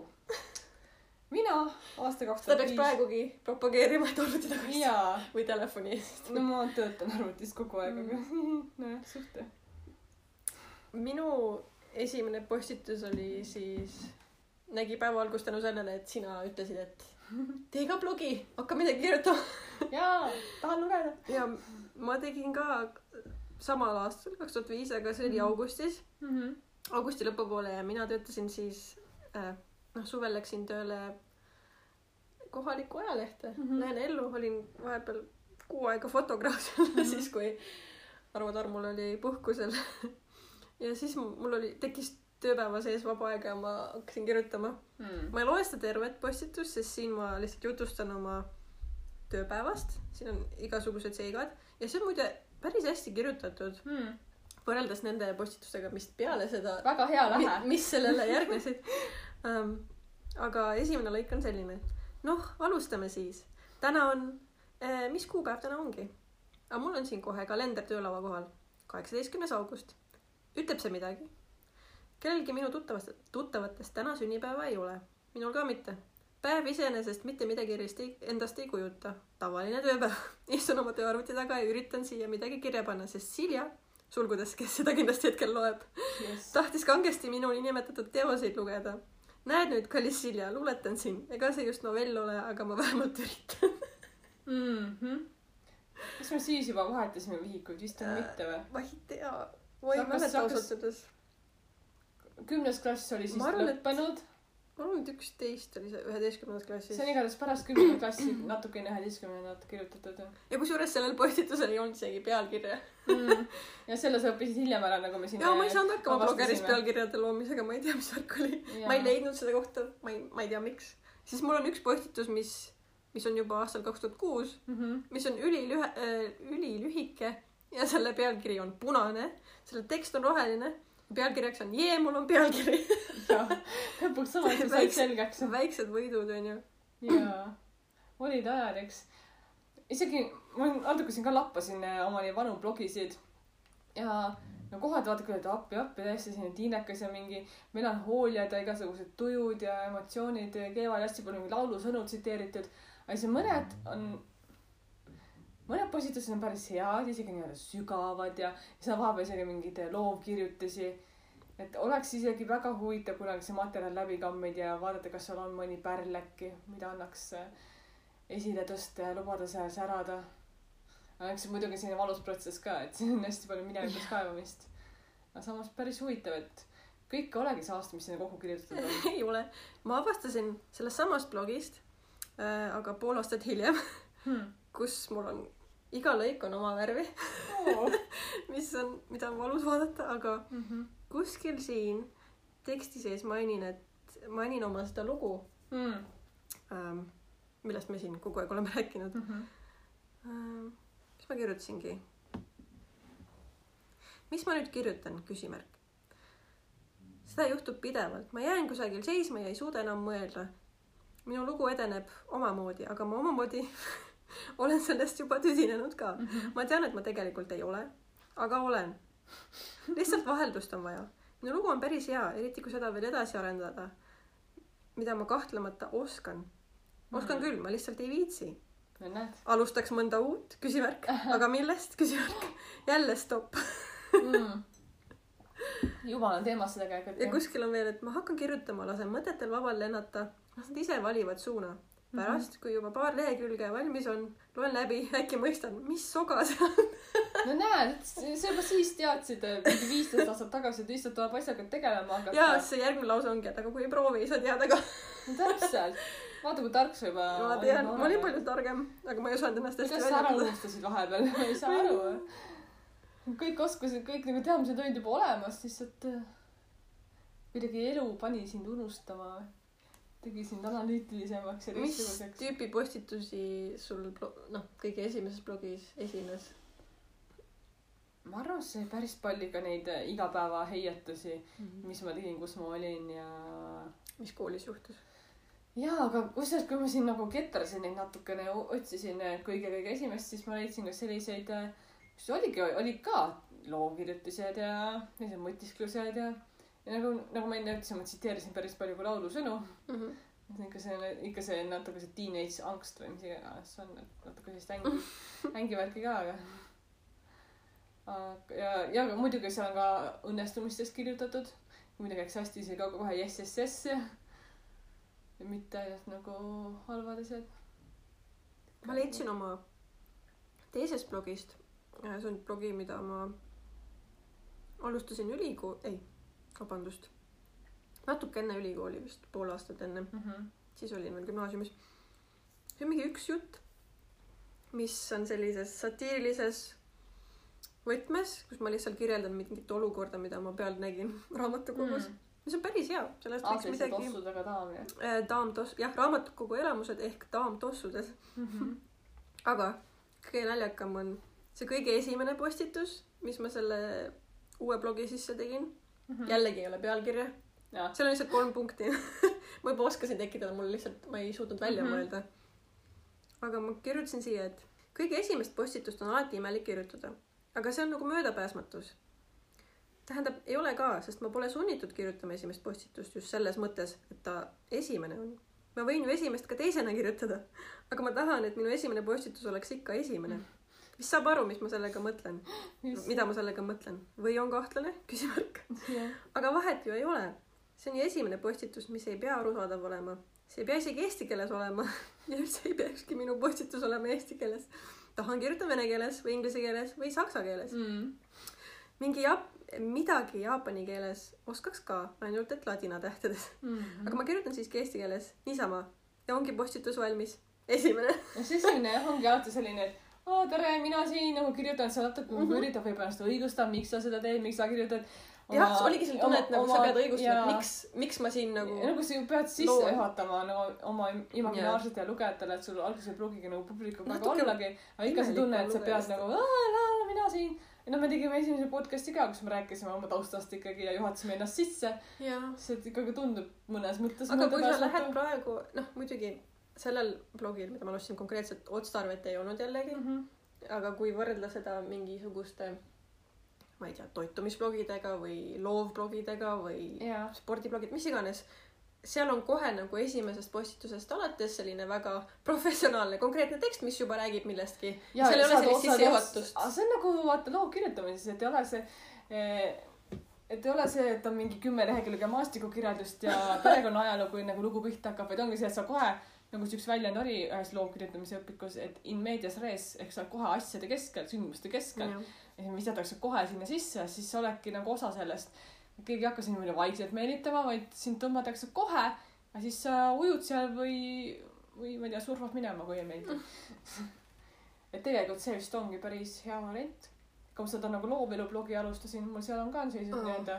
Mina aasta kaks seda tuhat peaks viis. praegugi propageerima, et arvuti taga istuda. jaa, või telefoni eest. no ma töötan arvutis kogu aeg, aga nojah, suht. minu esimene postitus oli siis, nägi päevavalgust tänu sellele, et sina ütlesid, et tee ka blogi, hakka midagi kirjutama. jaa, tahan lugeda. ja ma tegin ka samal aastal, kaks tuhat viis, aga see oli Mhm. augustis, augusti lõpupoole ja mina töötasin siis äh,, noh, suvel läksin tööle kohalikku ajalehte mm. -hmm. Lääne Ellu, olin vahepeal kuu aega fotograaf seal mm. -hmm. siis kui Arvo Tarmul oli puhkusel. ja siis mu- mul oli, tekkis tööpäeva sees vaba aega ja ma hakkasin kirjutama. ma ei loe seda tervet postitust, sest siin ma lihtsalt jutustan oma tööpäevast, siin on igasugused seigad ja see on muide päris hästi kirjutatud võrreldes nende postitustega, mis peale seda, väga hea lähe. mis sellele järgnesid um,. aga esimene lõik on selline, noh, alustame siis. täna on eh,, mis kuupäev täna ongi? aga mul on siin kohe kalender töölaua kohal, kaheksateistkümnes august. ütleb see midagi? kellelgi minu tuttavast, tuttavatest täna sünnipäeva ei ole, minul ka mitte. päev iseenesest mitte midagi erilist ei, endast ei kujuta, tavaline tööpäev. istun oma tööarvuti taga ja üritan siia midagi kirja panna, sest Silja, sulgudes, kes seda kindlasti hetkel loeb, tahtis kangesti minu niinimetatud teoseid lugeda. Näed nüüd, kallis Silja, luuletan siin, ega see just novell ole, aga ma vähemalt üritan. Mhm. kas me siis juba vahetasime vihikuid, vist on mitte või? ma ei tea, ma ei mäleta ausalt öeldes. kümnes klass oli siis arvan, et- lõppenud. Ma arvan, et üksteist oli see üheteistkümnendas klassis see on. igatahes pärast kümnendat klassi natuke enne üheteistkümnendat kirjutatud ja kusjuures sellel postitusel ei olnud isegi pealkirja. mm.. ja selle sa õppisid hiljem ära, nagu me siin. ja ma ei saanud hakkama blogeris pealkirjade loomisega, ma ei tea, mis värk oli. Ma ei leidnud seda kohta, ma ei, ma ei tea, miks. siis mul on üks postitus, mis, mis on juba aastal kaks tuhat kuus, Mhm. mis on ülilühe- äh,, ülilühike ja selle pealkiri on punane, selle tekst on roheline, pealkirjaks on Jee, mul on pealkiri. jah, lõpuks ometi said selgeks. väiksed võidud onju. jaa, olid ajad, eks. isegi ma natuke siin ka lappasin äh, oma neid vanu blogisid ja no kohati vaata küll, et appi, appi täiesti selline tiinekas ja mingi melanhooliad ja igasugused tujud ja emotsioonid keevad hästi palju mingi laulusõnu tsiteeritud. aga siis mõned on, mõned postitused on päris head, isegi nii-öelda sügavad ja siis on vahepeal isegi mingeid loovkirjutusi. et oleks isegi väga huvitav kunagi see materjal läbi kammida ja vaadata, kas seal on mõni pärl äkki, mida annaks äh, esile tõsta ja lubada seal särada. aga eks see muidugi selline valus protsess ka, et siin on hästi palju minevikus kaevamist. aga samas päris huvitav, et kõik ei olegi saast, mis sinna kokku kirjutatud on. ei ole. ma avastasin sellest samast blogist äh,, aga pool aastat hiljem, Hmm. kus mul on, iga lõik on oma värvi, mis on, mida on valus vaadata, aga Mhm. kuskil siin teksti sees mainin, et mainin oma seda lugu mm.. ähm,, millest me siin kogu aeg oleme rääkinud Mm -hmm. ähm,. mis ma kirjutasingi? mis ma nüüd kirjutan, küsimärk. seda juhtub pidevalt, ma jään kusagil seisma ja ei suuda enam mõelda. minu lugu edeneb omamoodi, aga ma omamoodi olen sellest juba tüdinenud ka. ma tean, et ma tegelikult ei ole, aga olen. lihtsalt vaheldust on vaja. minu lugu on päris hea, eriti kui seda veel edasi arendada. mida ma kahtlemata oskan. oskan küll, ma lihtsalt ei viitsi. alustaks mõnda uut, küsimärk, aga millest, küsimärk. jälle stopp. mm.. juba on teemasse tegelikult. ja kuskil on veel, et ma hakkan kirjutama, lasen mõtetel vabal lennata, las nad ise valivad suuna. pärast, kui juba paar lehekülge valmis on, loen läbi, äkki mõistan, mis soga see on. no näed, sa juba siis teadsid mingi viisteist aastat tagasi, et issand tuleb asjaga tegelema hakata. ja see järgmine lause ongi, et aga kui ei proovi, ei saa teada ka. no täpselt. vaata, kui tark sa juba. ma tean, ma olin palju targem, aga ma ei osanud ennast hästi kuidas sa ära unustasid vahepeal, ma ei saa aru. kõik oskused, kõik nagu teadmised olid juba olemas, lihtsalt äh, kuidagi elu pani sind unustama. Tegi sind analüütilisemaks ja mis tüüpi postitusi sul blo- noh, kõige esimeses blogis esines? ma arvan, see päris palju ka neid äh, igapäevaheietusi, mis ma tegin, kus ma olin ja mis koolis juhtus? jaa, aga kusjuures, kui ma siin nagu ketrasin neid natukene, otsisin äh, kõige-kõige esimest, siis ma leidsin ka selliseid, mis oligi, olid ka lookirjutised ja sellised mõtisklused ja, ja nagu, nagu ma enne ütlesin, ma tsiteerisin päris palju ka laulusõnu. ikka see, ikka see natuke see teenage angst või mis iganes see on, et natuke sellist ängi, ängivärki ka, aga. aga ja, ja aga muidugi seal on ka õnnestumistest kirjutatud. kui midagi läks hästi, oli ka kohe jess, jess, jess mitte ainult nagu halvad asjad. ma leidsin oma teisest blogist, see on blogi, mida ma alustasin ülikool, ei, vabandust, natuke enne ülikooli vist, pool aastat enne, mm. -hmm. siis olin veel gümnaasiumis. see on mingi üks jutt, mis on sellises satiirilises võtmes, kus ma lihtsalt kirjeldan mingit olukorda, mida ma peal nägin raamatukogus mm.. mis on päris hea, sellest võiks midagi. tossudega daam jah daam toss, jah, raamatukogu elamused ehk daam tossudes. mm -hmm. aga kõige naljakam on see kõige esimene postitus, mis ma selle uue blogi sisse tegin. Mm -hmm. jällegi ei ole pealkirja, seal on lihtsalt kolm punkti. ma juba oskasin tekitada, mul lihtsalt, ma ei suutnud välja mm. -hmm. mõelda. aga ma kirjutasin siia, et kõige esimest postitust on alati imelik kirjutada, aga see on nagu möödapääsmatus. tähendab, ei ole ka, sest ma pole sunnitud kirjutama esimest postitust just selles mõttes, et ta esimene on. ma võin ju esimest ka teisena kirjutada, aga ma tahan, et minu esimene postitus oleks ikka esimene. Vist saab aru, mis ma sellega mõtlen, mida ma sellega mõtlen või on kahtlane, küsimärk. jah, aga vahet ju ei ole. see on ju esimene postitus, mis ei pea arusaadav olema. see ei pea isegi eesti keeles olema ja üldse ei peakski minu postitus olema eesti keeles. tahan, kirjutan vene keeles või inglise keeles või saksa keeles. mm. mingi jaap-, midagi jaapani keeles oskaks ka, ainult et ladina tähtedes. mm. aga ma kirjutan siiski eesti keeles niisama ja ongi postitus valmis. esimene. ja siis selline ongi alati selline, et aa tere, mina siin nagu kirjutan, sa natuke mm. -hmm. üritab võib-olla ennast õigustada, miks sa seda teed, miks sa kirjutad. jah, see oligi selline tunne, et nagu sa pead õigustama, et miks, miks ma siin nagu nagu sa ju pead sisse loon. juhatama nagu oma imaginaarsete lugejatele, et sul alguses ei pruugigi nagu publikuga väga ollagi, aga ikka see tunne, et sa pead seda. nagu, mina siin. ja noh, me tegime esimese podcast'i ka, kus me rääkisime oma taustast ikkagi ja juhatasime ennast sisse, et ikkagi tundub mõnes mõttes. aga kui sa lähed praegu, noh muidugi sellel blogil, mida ma alustasin konkreetselt, otstarvet ei olnud jällegi, -hmm. aga kui võrdle seda mingisuguste ma ei tea, toitumisblogidega või loovblogidega või jaa, spordiblogid, mis iganes, seal on kohe nagu esimesest postitusest alates selline väga professionaalne konkreetne tekst, mis juba räägib millestki. seal ei ole sellist sissejuhatust. aga see on nagu vaata loo kirjutamises, et ei ole see, et ei ole see, et on mingi kümme lehekülge maastikukirjeldust ja perekonna ajalugu, nagu lugu pihta hakkab, vaid ongi see, et sa kohe nagu see üks väljend oli ühes loo kirjutamise õpikus, et in medias res ehk sa oled kohe asjade keskel, sündmuste keskel ja visatakse kohe sinna sisse, siis sa oledki nagu osa sellest. keegi ei hakka sind niimoodi vaikselt meelitama, vaid sind tõmmatakse kohe ja siis sa ujud seal või, või ma ei tea, surfad minema, kui ei meeldi. et tegelikult see vist ongi päris hea variant. kui ma seda nagu loovelu blogi alustasin, mul seal on ka sellised Aa. nii-öelda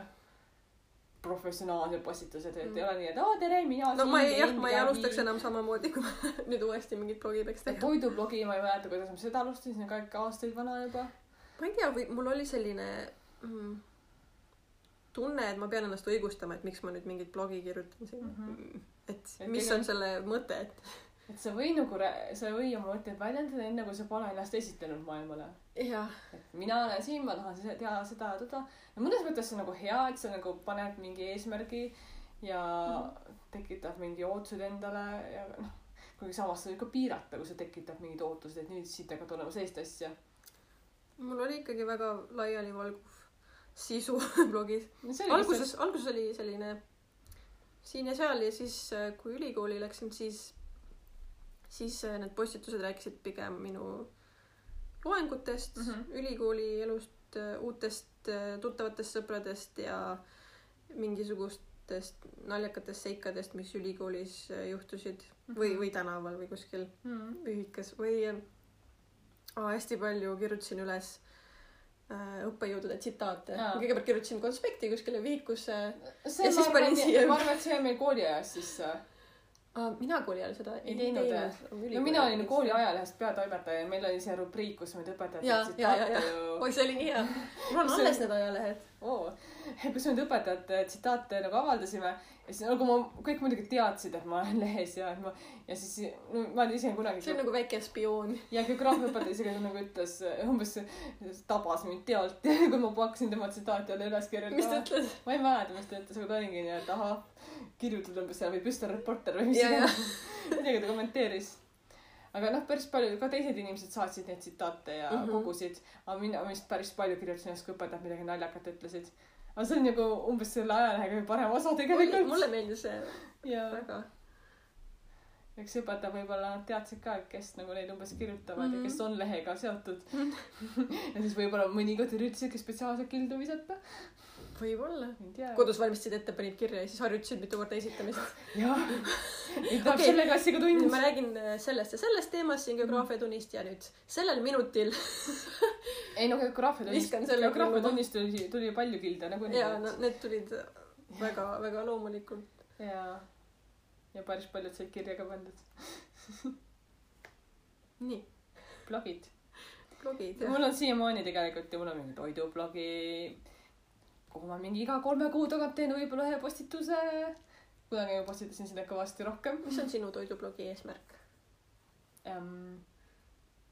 professionaalsed postitused, et Mm. ei ole nii, et aa tere, mina no ma ei, jah, ma ei midagi." alustaks enam samamoodi, kui ma nüüd uuesti mingit blogi peaks tegema. toidublogi ma ei mäleta, kuidas ma seda alustasin, see on ka ikka aastaid vana juba. ma ei tea, või mul oli selline mm, tunne, et ma pean ennast õigustama, et miks ma nüüd mingit blogi kirjutan siin mm. Mhm. -hmm. et mis on selle mõte, et et sa või nagu, sa või oma mõtteid väljendada enne, kui sa pole ennast esitlenud maailmale. et mina olen siin, ma tahan teha seda ja toda. no mõnes mõttes see on nagu hea, et sa nagu paned mingi eesmärgi ja Mhm. tekitad mingi ootused endale ja noh, kuigi samas sa võid ka piirata, kui sa tekitad mingid ootused, et nüüd siit hakkab tulema sellist asja. mul oli ikkagi väga laialivalguv sisu blogis. see alguses, alguses oli selline siin ja seal ja siis, kui ülikooli läksin, siis, siis äh, need postitused rääkisid pigem minu loengutest mm, Mhm. -hmm. ülikooli elust, uutest äh, tuttavatest sõpradest ja mingisugustest naljakatest seikadest, mis ülikoolis äh, juhtusid või, või tänaval või kuskil mm.. ühikas või äh, hästi palju kirjutasin üles äh, õppejõudude tsitaate. Jaa. kõigepealt kirjutasin konspekti kuskile vihikusse see Ja siis ma panin arvan, siia- ma arvan, et see on meil kooliajas sisse. Mina kooli ajal seda Ei teinud, jah? no mina olin kooli ajalehest peatoimetaja ja meil oli see rubriik, kus meid ja, ja, ju oi, see oli nii hea. mul on alles need ajalehed. oo, kus me nüüd õpetajate tsitaate nagu avaldasime ja siis nagu ma, kõik muidugi teadsid, et ma olen lehes ja et ma ja siis no, ma olin ise kunagi see on nagu väike spioon. ja geograafiaõpetaja isegi nagu ütles umbes tabas mind teolt kui ma hakkasin tema tsitaati jälle üles mis ta kirjutama ütles? ma ei mäleta mis ta ütles aga ta oligi nii et ahah kirjutad umbes seal või püstol reporter või mis iganes. Midagi ta kommenteeris aga noh päris palju ka teised inimesed saatsid neid tsitaate ja mm Mhm. -hmm. kogusid aga mina vist päris palju kirjutasin ennast kui õpetajad midagi naljakat ütlesid aga see on nagu umbes selle ajalehe kõige parem osa tegelikult mulle meeldis see ja väga. eks õpetaja võib-olla teadsid ka, kes nagu neid umbes kirjutavad mm Mhm. -hmm. ja kes on lehega seotud ja siis võib-olla mõnikord üritasidki spetsiaalselt kildu visata. võib-olla. ei tea. kodus valmistasid ette, panid kirja ja siis harjutasid mitu korda esitamist. jah. nüüd tahab Okei. selle klassiga tund ma. räägin äh, sellest ja sellest teemast siin geograafiatunnist ja nüüd sellel minutil ei no geograafiatunnist, geograafiatunnist tuli, tuli palju kilde nagunii. ja no need tulid väga, väga loomulikult. ja, ja päris paljud said kirja ka pandud. nii, blogid. blogid jah. mul on siiamaani tegelikult ja mul on mingi toidublogi, kuhu ma mingi iga kolme kuu tagant teen võib-olla ühe postituse. kunagi ma postitasin sinna kõvasti rohkem mis on sinu toidublogi eesmärk? ähm,.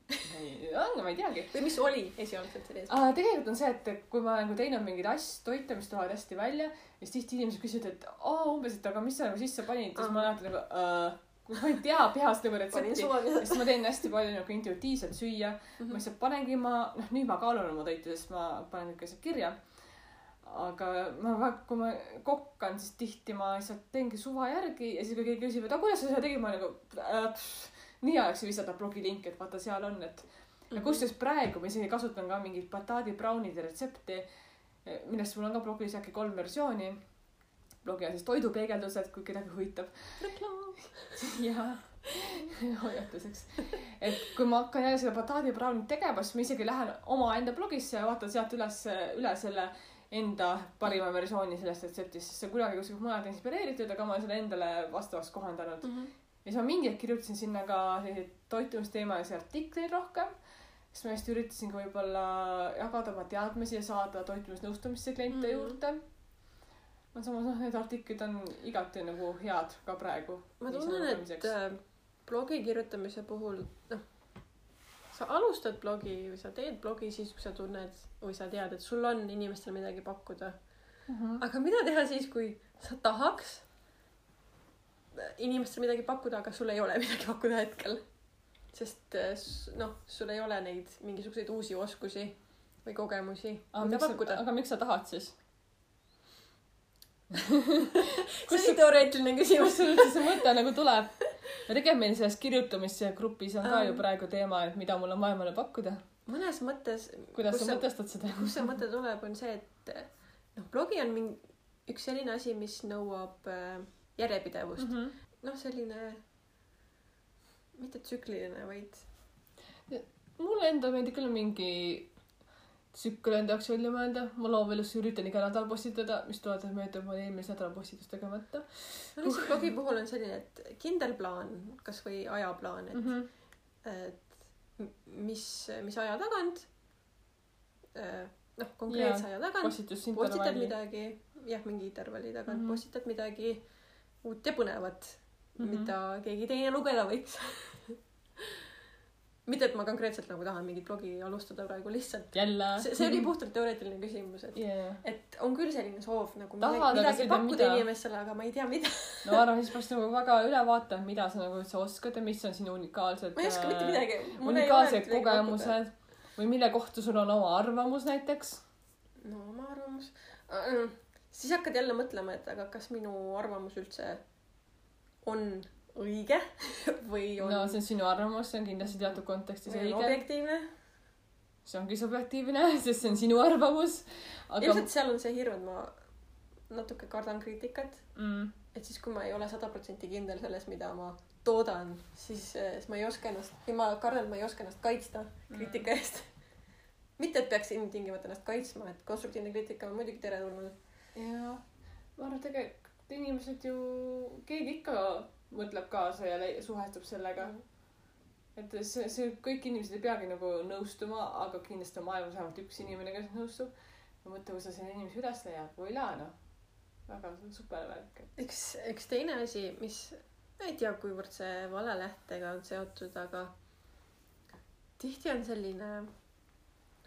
ei, ma ei teagi. või mis oli esialgselt selle eesmärk? Uh, tegelikult on see, et kui ma nagu teinud mingeid asju, toite, mis tulevad hästi välja ja siis tihti inimesed küsivad, et aa umbes, et aga mis sa nagu sisse panid, siis ma alati nagu uh,, ma ei tea peast nagu retsepti. ja. siis ma teen hästi palju nagu intuitiivselt süüa mm. -hmm. ma lihtsalt panengi ma, noh nüüd ma kaalun oma toite, sest ma panen kõik asjad kirja. Aga ma, kui ma kokkan, siis tihti ma lihtsalt teengi suva järgi ja siis, kui keegi küsib, et aga kuidas sa seda tegid, ma nagu äh, nii ajaks visata blogilinki, et vaata, seal on, et ja kusjuures praegu ma isegi kasutan ka mingit bataadi braunide retsepti, millest mul on ka blogis äkki kolm versiooni. blogi on siis toidupeegeldused, kui kedagi huvitab. reklaam. jaa, hoiatuseks. et kui ma hakkan jälle seda bataadi braunit tegema, siis ma isegi lähen omaenda blogisse ja vaatan sealt üles, üle selle enda parima versiooni sellest retseptist, sest see on kuidagi kuskilt mujalt inspireeritud, aga ma olen selle endale vastavaks kohandanud. ja siis ma mingi hetk kirjutasin sinna ka selliseid toitumisteemalisi artikleid rohkem. siis ma just üritasin ka võib-olla jagada oma teadmisi ja saada toitumisnõustamisse kliente mm. juurde. aga samas noh, need artiklid on igati nagu head ka praegu. ma tunnen, et äh, blogi kirjutamise puhul, noh, sa alustad blogi või sa teed blogi siis, kui sa tunned või sa tead, et sul on inimestele midagi pakkuda. -hmm. aga mida teha siis, kui sa tahaks inimestele midagi pakkuda, aga sul ei ole midagi pakkuda hetkel? sest s- noh, sul ei ole neid mingisuguseid uusi oskusi või kogemusi, mida pakkuda. aga miks sa tahad siis? see oli teoreetiline küsimus. kust sul üldse see mõte nagu tuleb? ja tegelikult meil selles kirjutamise grupis on ka Ähm. ju praegu teema, et mida mul on maailmale pakkuda. mõnes mõttes, kuidas sa mõtestad seda? kust see mõte tuleb, on see, et noh, blogi on mingi üks selline asi, mis nõuab äh, järjepidevust mm. -hmm. noh, selline mitte tsükliline, vaid mulle endale meeldib küll mingi tsükkel enda jaoks välja mõelda, ma loovilusse üritan iga nädal postitada, mis tuletab meelde, et ma olin eelmise nädala postitus tegemata no lihtsalt blogi puhul on selline, et kindel plaan, kasvõi ajaplaan, et mm. -hmm. et mis, mis aja tagant, noh, konkreetse aja tagant postitad midagi, jah, mingi intervalli tagant mm. -hmm. postitad midagi uut ja põnevat mm. -hmm. mida keegi teine lugeda võiks. mitte, et ma konkreetselt nagu tahan mingit blogi alustada praegu, lihtsalt jälle. see, see oli puhtalt teoreetiline küsimus, et yeah.. et on küll selline soov nagu Tahad, midagi, midagi pakkuda mida. inimestele, aga ma ei tea, mida. no ma arvan, siis peaks nagu väga üle vaatama, mida sa nagu üldse oskad ja mis on sinu unikaalsed. ma ei oska mitte midagi. unikaalsed kogemused või mille kohta sul on oma arvamus näiteks. no oma arvamus. siis hakkad jälle mõtlema, et aga kas minu arvamus üldse on õige või on, no see on sinu arvamus, see on kindlasti teatud kontekstis või õige. objektiivne. see ongi subjektiivne, sest see on sinu arvamus. aga ilmselt seal on see hirm, et ma natuke kardan kriitikat, mm, et siis, kui ma ei ole sada protsenti kindel selles, mida ma toodan, siis, siis ma ei oska ennast, või ma kardan, et ma ei oska ennast kaitsta kriitika eest. mitte, et peaks ilmtingimata ennast kaitsma, et konstruktiivne kriitika on muidugi teretulnud. ja ma arvan, et tegelikult inimesed ju, keegi ikka mõtleb kaasa ja suhestub sellega. et see, see kõik inimesed ei peagi nagu nõustuma, aga kindlasti on maailmas vähemalt üks inimene, kes nõustub. ja mõtle, kui sa selle inimese üles leiad, voila noh. väga super värk. üks, üks teine asi, mis, ma ei tea, kuivõrd see valelehtega on seotud, aga tihti on selline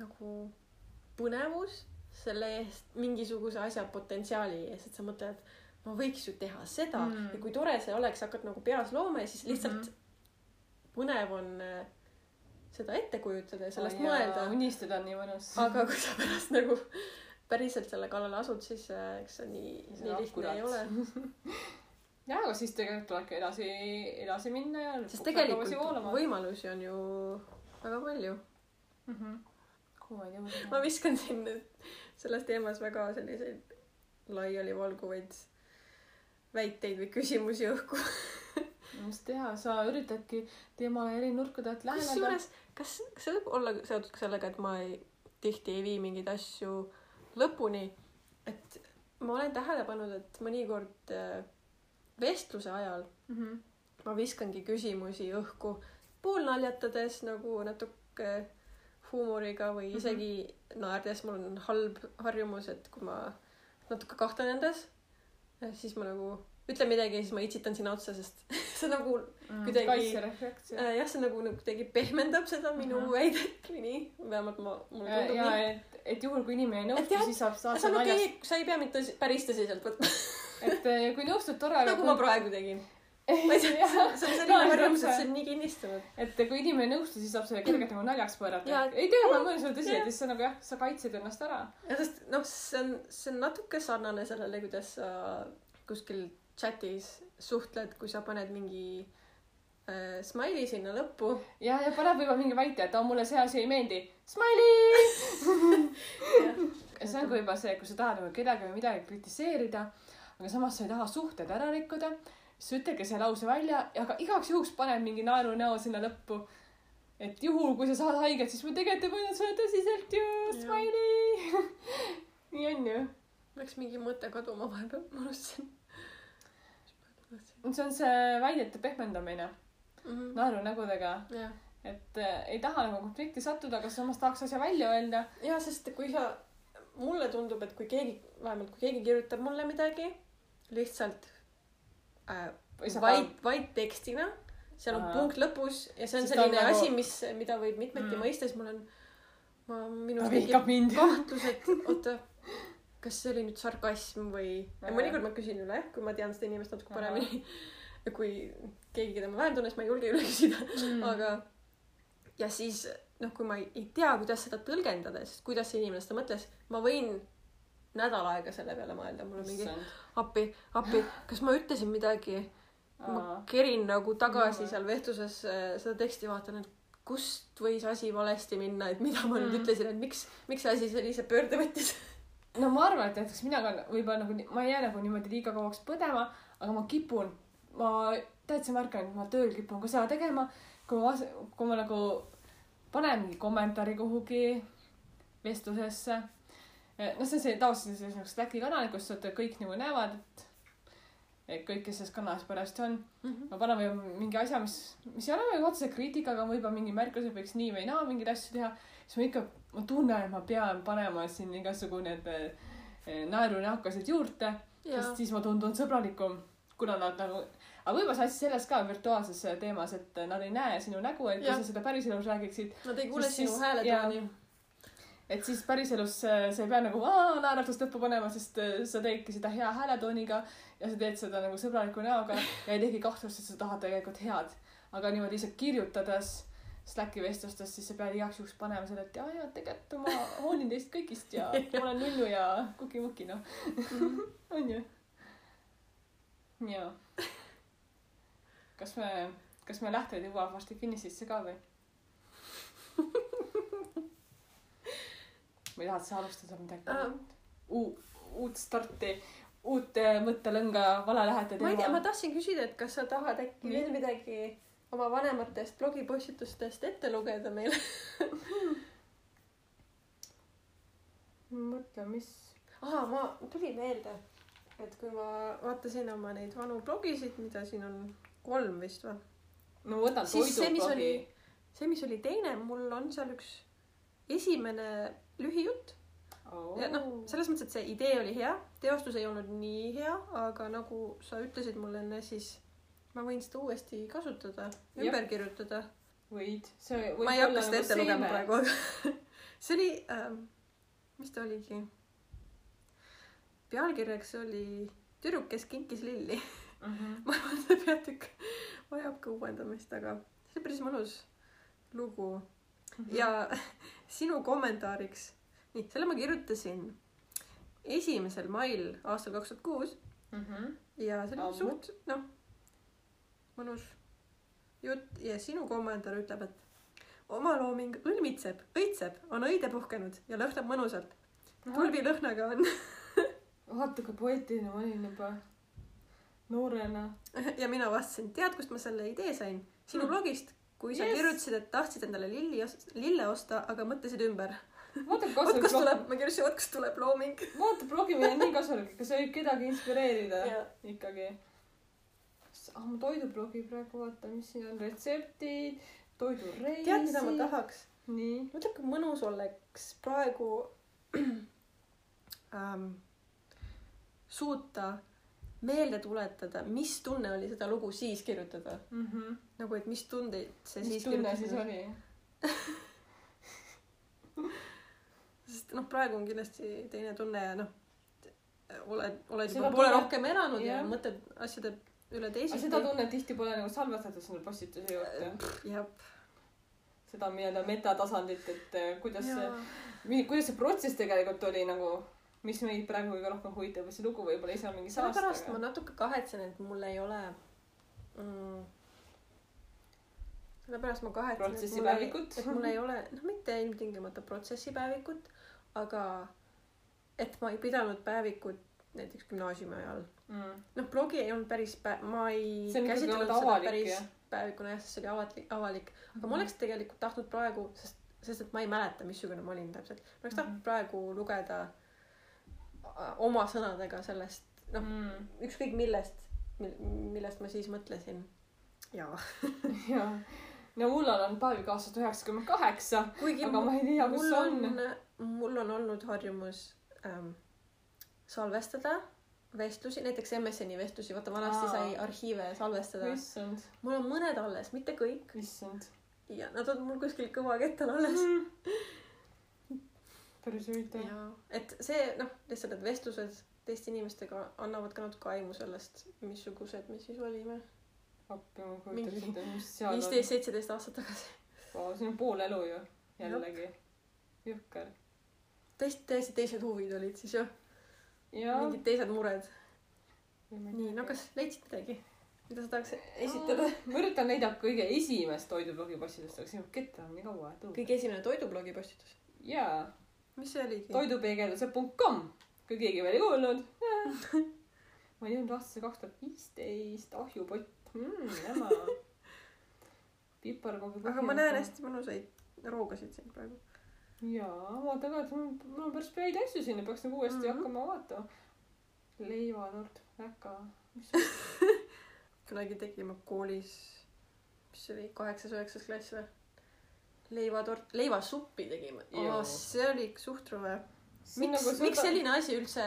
nagu põnevus selle eest, mingisuguse asja potentsiaali ees, et sa mõtled, ma võiks ju teha seda Mm. ja kui tore see oleks, hakkad nagu peas looma ja siis lihtsalt mm -hmm. põnev on äh, seda ette kujutada ja sellest mõelda. unistada on nii mõnus. aga kui sa pärast nagu päriselt selle kallale asud, siis äh, eks see nii, nii lihtne ei ole. ja, aga siis tegelikult tulebki edasi, edasi minna ja. sest tegelikult võimalusi on ju väga palju. mm. -hmm. kuumaid jõude. ma viskan siin nüüd selles teemas väga selliseid laialivalguvaid väiteid või küsimusi õhku. mis teha, sa üritadki teemale eri nurkade alt läheneda. kusjuures, kas, kas see võib olla seotud ka sellega, et ma ei, tihti ei vii mingeid asju lõpuni, et ma olen tähele pannud, et mõnikord äh, vestluse ajal mm. -hmm. ma viskangi küsimusi õhku poolnaljatades nagu natuke huumoriga või Mhm. isegi naerdes. mul on halb harjumus, et kui ma natuke kahtlen endas, siis ma nagu ütlen midagi ja siis ma itsitan sinna otsa, sest see nagu Kuidagi- kaitserefleks. äh, jah, see nagu, nagu kuidagi pehmendab seda minu Ahah. väidet või nii, vähemalt ma, mulle ja, tundub ja nii. et, et juhul, kui inimene ei nõustu siis saab, saab see on okei naljast, okay,, sa ei pea mind päris tõsiselt võtma, et eh, kui nõustud, tore, nagu ma praegu tegin. Ma ei tea, see on selline harjumus, et see on nii kinnistunud. et kui inimene ei nõustu, siis saab selle kergelt nagu naljaks pöörata ei tea, ma mõtlen seda tõsiselt siis sa nagu jah, sa kaitsed ennast ära. ja sest noh, see on, see on natuke sarnane sellele, kuidas sa kuskil chatis suhtled, kui sa paned mingi äh, smiley sinna lõppu. ja, ja paneb võib-olla mingi väite, et mulle see asi ei meeldi. Smiley. see on ka juba see, kui sa tahad nagu kedagi või midagi kritiseerida, aga samas sa ei taha suhted ära rikkuda, siis ütledki see lause välja ja ka igaks juhuks paned mingi naerunäo sinna lõppu. et juhul, kui sa saad haiget, siis ma tegelikult ei mõelnud seda tõsiselt ju, smiley. nii on ju. Läks mingi mõte kaduma vahepeal, ma unustasin. see on see väidete pehmendamine naerunägudega, jah, et äh, ei taha nagu konflikti sattuda, aga samas tahaks asja välja öelda. ja sest kui sa, mulle tundub, et kui keegi, vähemalt kui keegi kirjutab mulle midagi lihtsalt äh, vaid, vaid tekstina, seal on Aa. punkt lõpus ja see on Siis ta on selline nagu- asi, mis, mida võib mitmeti Mm. mõista, siis mul on, ma, minus tekib kahtlus, et oota, kas see oli nüüd sarkasm või, mõnikord ma küsin üle, kui ma tean seda inimest natuke paremini. kui keegi, keda ma vähem tunnen, siis ma ei julge üle küsida Mm. aga ja siis noh, kui ma ei, ei tea, kuidas seda tõlgendada, sest kuidas see inimene seda mõtles, ma võin nädal aega selle peale mõelda, mul on mingi appi, appi, kas ma ütlesin midagi, ma kerin nagu tagasi seal vestluses äh, seda teksti, vaatan, et kust võis asi valesti minna, et mida ma nüüd Mm. ütlesin, et miks, miks see asi sellise pöörde võttis. no ma arvan, et näiteks mina ka võib-olla nagu, ma ei jää nagu niimoodi liiga kauaks põdema, aga ma kipun, ma täitsa märkan, et ma tööl kipun ka seda tegema, kui ma, kui ma nagu panen mingi kommentaari kuhugi vestlusesse. noh, see on see tavaliselt selline Slacki kanal, kus kõik nagu näevad, et et kõik, kes selles kanalis parajasti on, ma panen võib-olla mingi asja, mis, mis ei ole nagu otseselt kriitika, aga võib-olla mingi märkus, et võiks nii või naa mingeid asju teha, siis ma ikka, ma tunnen, et ma pean panema siin igasugu need eh, naerunäokasid juurde, ja sest siis ma tundun sõbralikum, kuna nad nagu, aga võib-olla see asi selles ka virtuaalses teemas, et nad ei näe sinu nägu, et kui Jah. sa seda päriselus räägiksid, nad ei kuule sinu hääletooni. Et siis päriselus äh, sa ei pea nagu naeratust lõppu panema, sest äh, sa teedki seda hea hääletooniga ja sa teed seda nagu sõbraliku näoga ja ei teki kahtlust, et sa tahad tegelikult head. aga niimoodi lihtsalt kirjutades Slacki vestlustes, siis sa pead igaks juhuks panema selle, et jaa, jaa, tegelikult ma hoolin teist kõigist ja ma olen nunnu ja kukimuki, noh. on ju? jaa. kas me, kas me lähteid jõuame varsti finišisse ka või? või tahad sa alustada midagi Ähm. Uu-, uut starti, uut äh, mõttelõnga valelähete ma ei tea, ma tahtsin küsida, et kas sa tahad äkki veel midagi oma vanematest blogipostitustest ette lugeda meile? mõtle, mis. aa, ma, tuli meelde, et kui ma vaatasin oma neid vanu blogisid, mida siin on kolm vist või? no võtan Siis see, mis toidublogi. see, mis oli teine, mul on seal üks esimene lühijutt ja noh, selles mõttes, et see idee oli hea, teostus ei olnud nii hea, aga nagu sa ütlesid mulle enne, siis ma võin seda uuesti kasutada, ümber kirjutada. võid, see võib ma ei hakka seda nagu ette lugema. praegu, see oli ähm,, mis ta oligi? pealkirjaks oli Tüdruk, kes kinkis lilli. Mhm. ma arvan, et see peatükk vajab ka uuendamist, aga see oli päris mõnus lugu Mhm. ja sinu kommentaariks, nii, selle ma kirjutasin esimesel mail aastal kaks tuhat kuus Mhm. ja see oli suht, noh, mõnus jutt ja sinu kommentaar ütleb, et omalooming õlmitseb, õitseb, on õide puhkenud ja lõhnab mõnusalt. tulbilõhnaga on vaata, kui poeetiline ma olin juba noorena. ja mina vastasin, tead, kust ma selle idee sain? sinu Hmm. blogist, kui sa Yes. kirjutasid, et tahtsid endale lilli, lille osta, aga mõtlesid ümber. vot blog, tuleb, ma kirjutasin, vot kust tuleb looming. vaata blogimine on nii kasulik, ikka see võib kedagi inspireerida Jaa. ikkagi. ah, ma toidublogi praegu vaatan, mis siin on, retseptid, toidureisid. tead, mida ma? tahaks? nii. mõtle, kui mõnus oleks praegu ähm, suuta meelde tuletada, mis tunne oli seda lugu siis kirjutada. Mhm. nagu, et mis tundeid see mis siis tunne siis kirjutada. oli? sest noh, praegu on kindlasti teine tunne ja noh, oled, oled juba poole tunnet- rohkem elanud ja jah. mõtled asjade üle teisiti. seda tunnet tihti pole nagu salvestatud sinna postituse juurde. jah. seda nii-öelda metatasandit, et eh, kuidas see ja, kuidas see protsess tegelikult oli nagu, mis meid praegu kõige rohkem huvitab ja see lugu võib-olla ise on mingi sellepärast ma saastaga. natuke kahetsen, et mul ei ole mm,. sellepärast ma kahetsen, et mul ei, Protsessipäevikut. et mul ei ole, noh, mitte ilmtingimata protsessipäevikut, aga et ma ei pidanud päevikut näiteks gümnaasiumi ajal. Mm. noh, blogi ei olnud päris pä-, ma ei käsitlenud seda avalik, päris jah? päevikuna jah, sest see oli avalik, avalik. aga Mhm. ma oleks tegelikult tahtnud praegu, sest, sest et ma ei mäleta, missugune ma olin täpselt. ma oleks tahtnud Mhm. praegu lugeda oma sõnadega sellest, noh, Mm. ükskõik millest, millest ma siis mõtlesin. jaa. jaa. no mul on olnud päevik aastast üheksakümmend kaheksa, kuigi aga ma ei tea, kus see on. on, mul on olnud harjumus ähm, salvestada vestlusi, näiteks MSN-i vestlusi, vaata vanasti Aa. sai arhiive salvestada. mul on mõned alles, mitte kõik issand. ja nad on mul kuskil kõvakettal alles. päris huvitav. et see noh, lihtsalt need vestlused teiste inimestega annavad ka natuke aimu sellest, missugused me siis olime appi, ma ei Mingi kujuta ette, mis seal on viisteist, seitseteist aastat tagasi. wow,. see on pool elu ju, jällegi. jõhker. täiesti, täiesti teised huvid olid siis ja. mingid teised mured. nii, no kas leidsid midagi, mida sa tahaks esitada? ma üritan leida kõige esimest toidublogi postitust, aga siin ketta on nii kaua, kõige esimene toidublogi postitus. jaa, mis see oligi? toidupeegelduse.com, kui keegi veel ei kuulnud. ma ei jõudnud aastasse kaks tuhat viisteist, ahjupott mm,, ema. piparkoogi. aga ma näen. hästi mõnusaid roogasid siin praegu. jaa, vaata ka, et mul mul on päris häid asju sinna, peaks nagu uuesti mm. -hmm. hakkama vaatama. leivatort, väga. kunagi tegime koolis, mis see oli, kaheksas-üheksas klass või? leivatort, leivasuppi tegime oh,. see oli suht rõve. Nagu miks, miks selline asi üldse,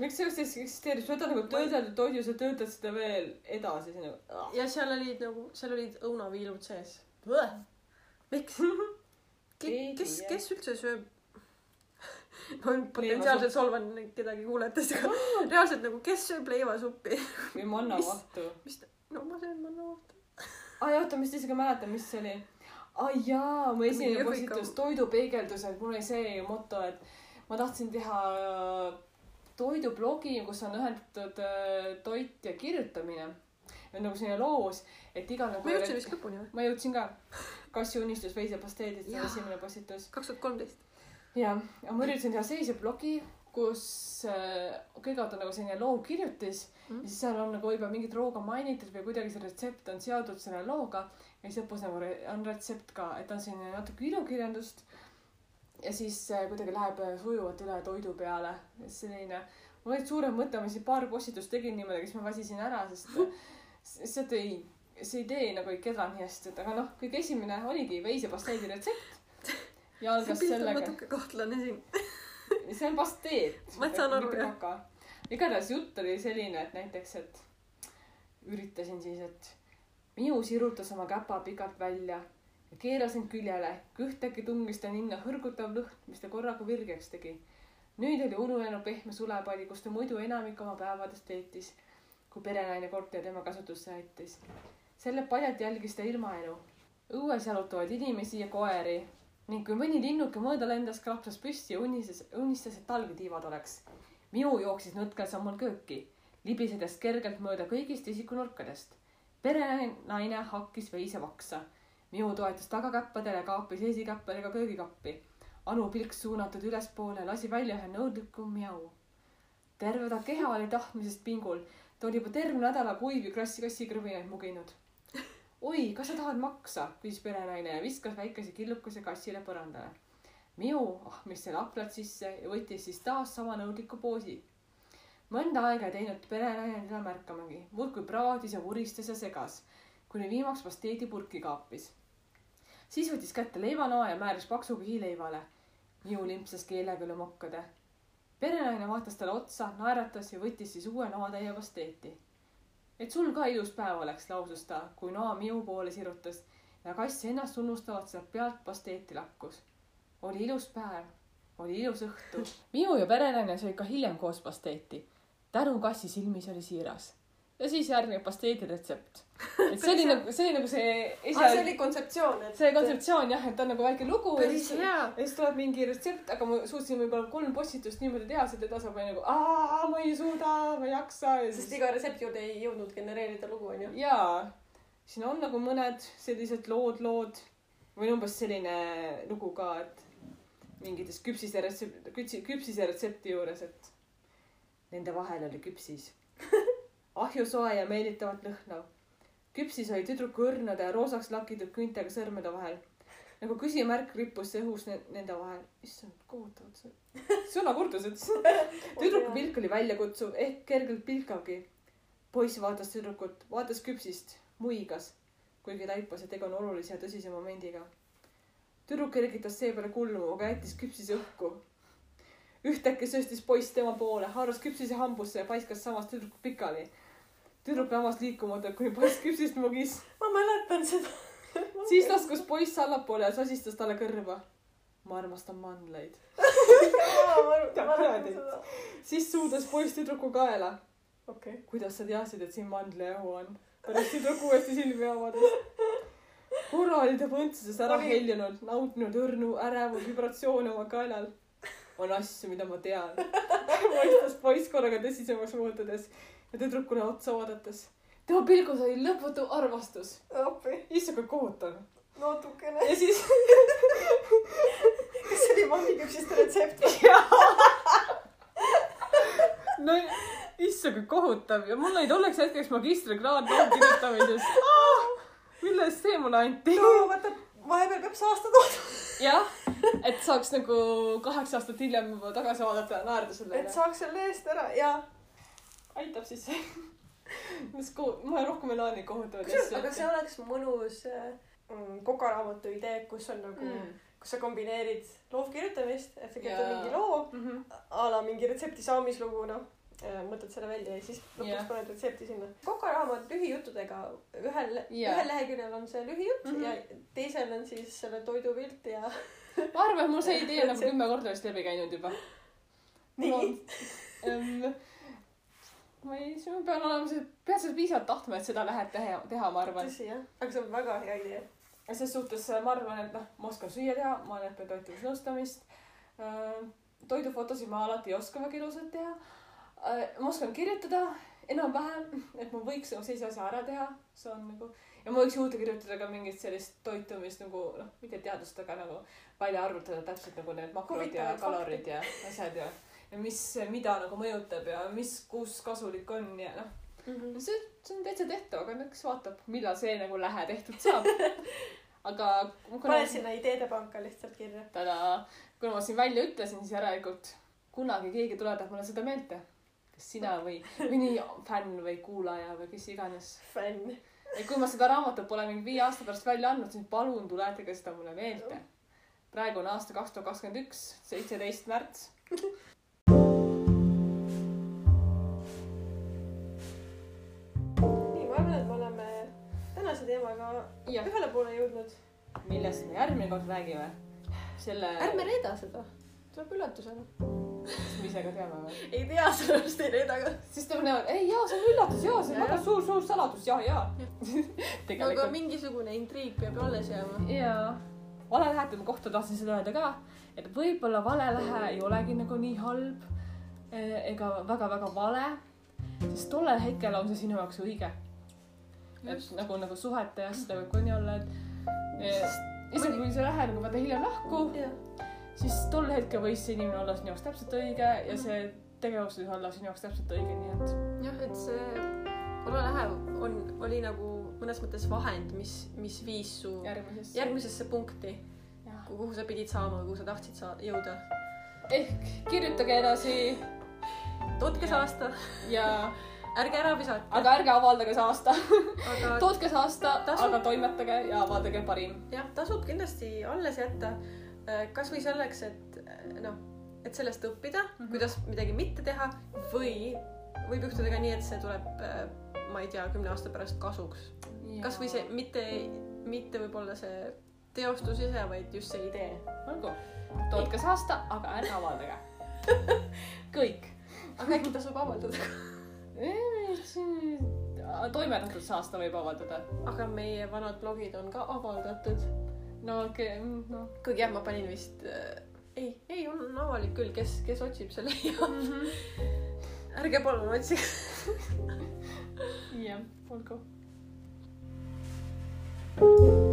miks see üldse eksisteerib, sa võtad nagu töödeldud toidu, sa töötad seda veel edasi, see nagu. ja seal olid nagu, seal olid õunaviilud sees. miks? Ei kes, kes üldse sööb? ma nüüd potentsiaalselt solvan kedagi kuulates, aga reaalselt nagu, kes sööb leivasuppi? või mannavahtu. mis ta, no ma söön mannavahtu. ai oota, ma vist isegi mäletan, mis see oli. Ai jaa, mu esimene postitus toidupeegeldused, mul oli see moto, et ma tahtsin teha äh, toidublogi, kus on ühendatud äh, toit ja kirjutamine. nagu selline loos, et iga nagu. ma jõudsin vist lõpuni või? ma jõudsin ka. kassi unistus oli esimene postitus. kaks tuhat kolmteist. jah, ma üritasin teha sellise blogi, kus äh, kõigepealt on nagu selline lookirjutis Mhm. ja siis seal on nagu võib-olla mingit rooga mainitud või kuidagi see retsept on seotud selle looga ja siis lõpus nagu on retsept ka, et on selline natuke ilukirjandust. ja siis äh, kuidagi läheb äh, sujuvalt üle toidu peale, selline. mul olid suured mõtted, ma siin paar postitust tegin niimoodi, siis ma väsisin ära, sest sealt ei, see idee nagu ei kedanud nii hästi, et aga noh, kõige esimene oligi veisepasteedi retsept. ja algas sellega, natuke kahtlane siin. see on pasteet. Ma saan aru, jah. igatahes jutt oli selline, et näiteks, et üritasin siis, et Miu sirutas oma käpa pikalt välja ja keerasin küljele. ühtäkki tungis ta ninna hõrgutav lõhn, mis ta korraga virgeks tegi. nüüd oli ununenud pehme sulepadi, kus ta muidu enamik oma päevadest veetis, kui perenaine korteri tema kasutusse jättis. selle paljalt jälgis ta ilmaelu. õues jalutavaid inimesi ja koeri ning kui mõni linnuke mõõda lendas, klapsas püsti ja unistas, unistas, et talgi tiivad oleks. Miu jooksis nõtkel sammul kööki, libisedes kergelt mööda kõigist isikunurkadest. perenaine hakkis veisevaksa. Miu toetus tagakäppadele, kaapis esikäppadega köögikappi. Anu pilk suunatud ülespoole lasi välja ühe nõudliku mjau. terve ta keha oli tahtmisest pingul. ta oli juba terve nädala kuivi krassi kassikrõbinaid muginud. oi, kas sa tahad maksa, küsis perenaine ja viskas väikese killukese kassile põrandale. Miu ahmis selle haplad sisse ja võttis siis taas sama nõudliku poosi. mõnda aega ei teinud perenaine teda märkamagi, muudkui praadis ja vuristas ja segas, kuni viimaks pasteedi purki kaapis. siis võttis kätte leivanoa ja määris paksu kihileivale. Miu limpsas keelega üle mokkade. perenaine vaatas talle otsa, naeratas ja võttis siis uue noatäie pasteeti et sul ka ilus päev oleks, lausus ta, kui noa Miu poole sirutas ja kass ennast unnustavalt sealt pealt pasteeti lakkus. oli ilus päev, oli ilus õhtu. Miu ja perenaine sõid ka hiljem koos pasteeti. tänu kassi silmis oli siiras. Ja siis järgneb pasteedi retsept. et see oli nagu, see oli nagu see aa, see esialgne, oli kontseptsioon, et. see kontseptsioon jah, et on nagu väike lugu ja siis, ja siis tuleb mingi retsept, aga ma suutsin võib-olla kolm postitust niimoodi teha, sealt edasi ma nagu aa, ma ei suuda, ma ei jaksa ja sest siis iga retsepti juurde ei jõudnud genereerida lugu, onju. jaa, siin on nagu mõned sellised lood, lood või umbes selline lugu ka, et mingites küpsise retsept, küpsi, küpsise retsepti juures, et nende vahel oli küpsis. Ahjusoe ja meelitavat lõhnav. küpsis oli tüdruku õrnade ja roosaks lakitud küüntega sõrmede vahel. nagu küsimärk rippus see õhus ne- nende vahel. issand, kohutavalt see, sõnakurdused. tüdruku pilk oli väljakutsuv ehk kergelt pilkavgi poiss vaatas tüdrukut, vaatas küpsist, muigas, kuigi taipas, et tegu on olulise ja tõsise momendiga. tüdruk kergitas seepeale kulmu, aga jättis küpsise õhku. ühtäkki sööstis poiss tema poole, haaras küpsise hambusse ja paiskas samast tüdrukut pikali. Tüdruk lamas liikumata, kuni poiss küpsist mugis. ma mäletan seda. siis laskus poiss allapoole ja sosistas talle kõrva. ma armastan mandleid. siis suudas poiss tüdruku kaela okei. kuidas sa teadsid, et siin mandlejahu on? pärast tüdruk uuesti silmi avades. korra oli ta põntsuses ära heljunud, nautinud õrnu ärevu vibratsioone oma kaelal. on asju, mida ma tean. mõistas poiss korraga tõsisemaks muutudes ja tüdrukule otsa vaadates. tema pilgus oli lõputu armastus. appi, issand, kui kohutav. natukene. ja siis kas see oli mangiküpsiste retsept? no issand, kui kohutav ja mul oli tolleks hetkeks magistrikraad loovkirjutamises. millest see mulle anti? no vaata, vahepeal peab saasta toodama. jah, et saaks nagu kaheksa aastat hiljem tagasi vaadata ja naerda selle et saaks selle eest ära ja aitab siis see mis ko- ma rohkem ei laeni kohutavaid kusjuures, aga see oleks mõnus äh, mm, kokaraamatu idee, kus on nagu mm., kus sa kombineerid loovkirjutamist, et sa kirjutad mingi loo mm. a la mingi retsepti saamislugu, noh, mõtled selle välja ja siis lõpuks Jah. paned retsepti sinna. kokaraamat lühijuttudega, ühel, Jaa. ühel leheküljel on see lühijutt mm. -hmm. ja teisel on siis selle toidu pilt ja ma arvan, et mul see idee on nagu kümme korda vist läbi käinud juba. nii. Ma ei, ma pean olema see, pead seda piisavalt tahtma, et seda lähed teha, teha, ma arvan. tõsi jah, aga see on väga hea idee. ses suhtes äh, ma arvan, et noh, ma oskan süüa teha, ma õpetan toitumisnõustamist. toidufotosid ma alati ei oska väga ilusalt teha. ma oskan kirjutada enam-vähem, et ma võiks nagu sellise asja ära teha, see on nagu ja ma võiks juurde kirjutada ka mingit sellist toitumist nagu noh, mitte teadust, aga nagu välja arvutada täpselt nagu need makrod ja kalorid ja asjad ja ja mis, mida nagu mõjutab ja mis, kus kasulik on ja noh, Mhm. see, see on täitsa tehtav, aga eks vaatab, millal see nagu lähe tehtud saab. aga kuna paned sinna ideede panka lihtsalt kirja. tada, kuna ma siin välja ütlesin, siis järelikult kunagi keegi tuletab mulle seda meelde. kas sina või mõni fänn või kuulaja või kes iganes. fänn. et kui ma seda raamatut pole mingi viie aasta pärast välja andnud, siis palun tuletage seda mulle meelde. praegu on aasta kaks tuhat kakskümmend üks, seitseteist märts. tänase teemaga jah, ühele poole jõudnud. millest me järgmine kord räägime? selle, ärme reeda seda, tuleb üllatusena. mis me ise ka teame või? ei tea, sellepärast ei reeda ka. siis ta näevad, ei jaa, see on üllatus, jaa, see on väga suur-suur saladus, jaa, jaa. aga tegelikult. mingisugune intriig peab ju alles jääma. jaa. valelähede kohta tahtsin seda öelda ka, et võib-olla valelähe ei olegi nagu nii halb eh, ega väga-väga vale, sest tollel hetkel on see sinu jaoks õige. nagu, nagu suhete ja asjadega võib ka nii olla, et isegi kui see lähe nagu vaata hiljem lahku, siis tol hetkel võis see inimene olla sinu jaoks täpselt õige ja see tegevus võis olla sinu jaoks täpselt õige, nii et jah, et see Olla Lähe on, oli nagu mõnes mõttes vahend, mis, mis viis su järgmisesse. järgmisesse punkti, kuhu sa pidid saama kuhu sa tahtsid saa-, jõuda. ehk kirjutage edasi. Tootke saasta, ja, ärge ära visake, aga ärge avaldage saasta. aga tootke saasta, Tasub- aga toimetage ja avaldage parim. jah, tasub kindlasti alles jätta. kasvõi selleks, et äh, noh, et sellest õppida mm. -hmm. kuidas midagi mitte teha või võib juhtuda ka nii, et see tuleb, ma ei tea, kümne aasta pärast kasuks. kasvõi see, mitte, mitte võib-olla see teostus ise, vaid just see idee. olgu, tootke saasta, aga ärge avaldage. kõik. aga äkki tasub avaldada toimetatud saasta võib avaldada. aga meie vanad blogid on ka avaldatud. no okei okay,, noh. kuigi jah, ma panin vist äh,, ei, ei, on avalik küll, kes, kes otsib, see leiab mm. -hmm. ärge palun otsige jah, olgu. thank you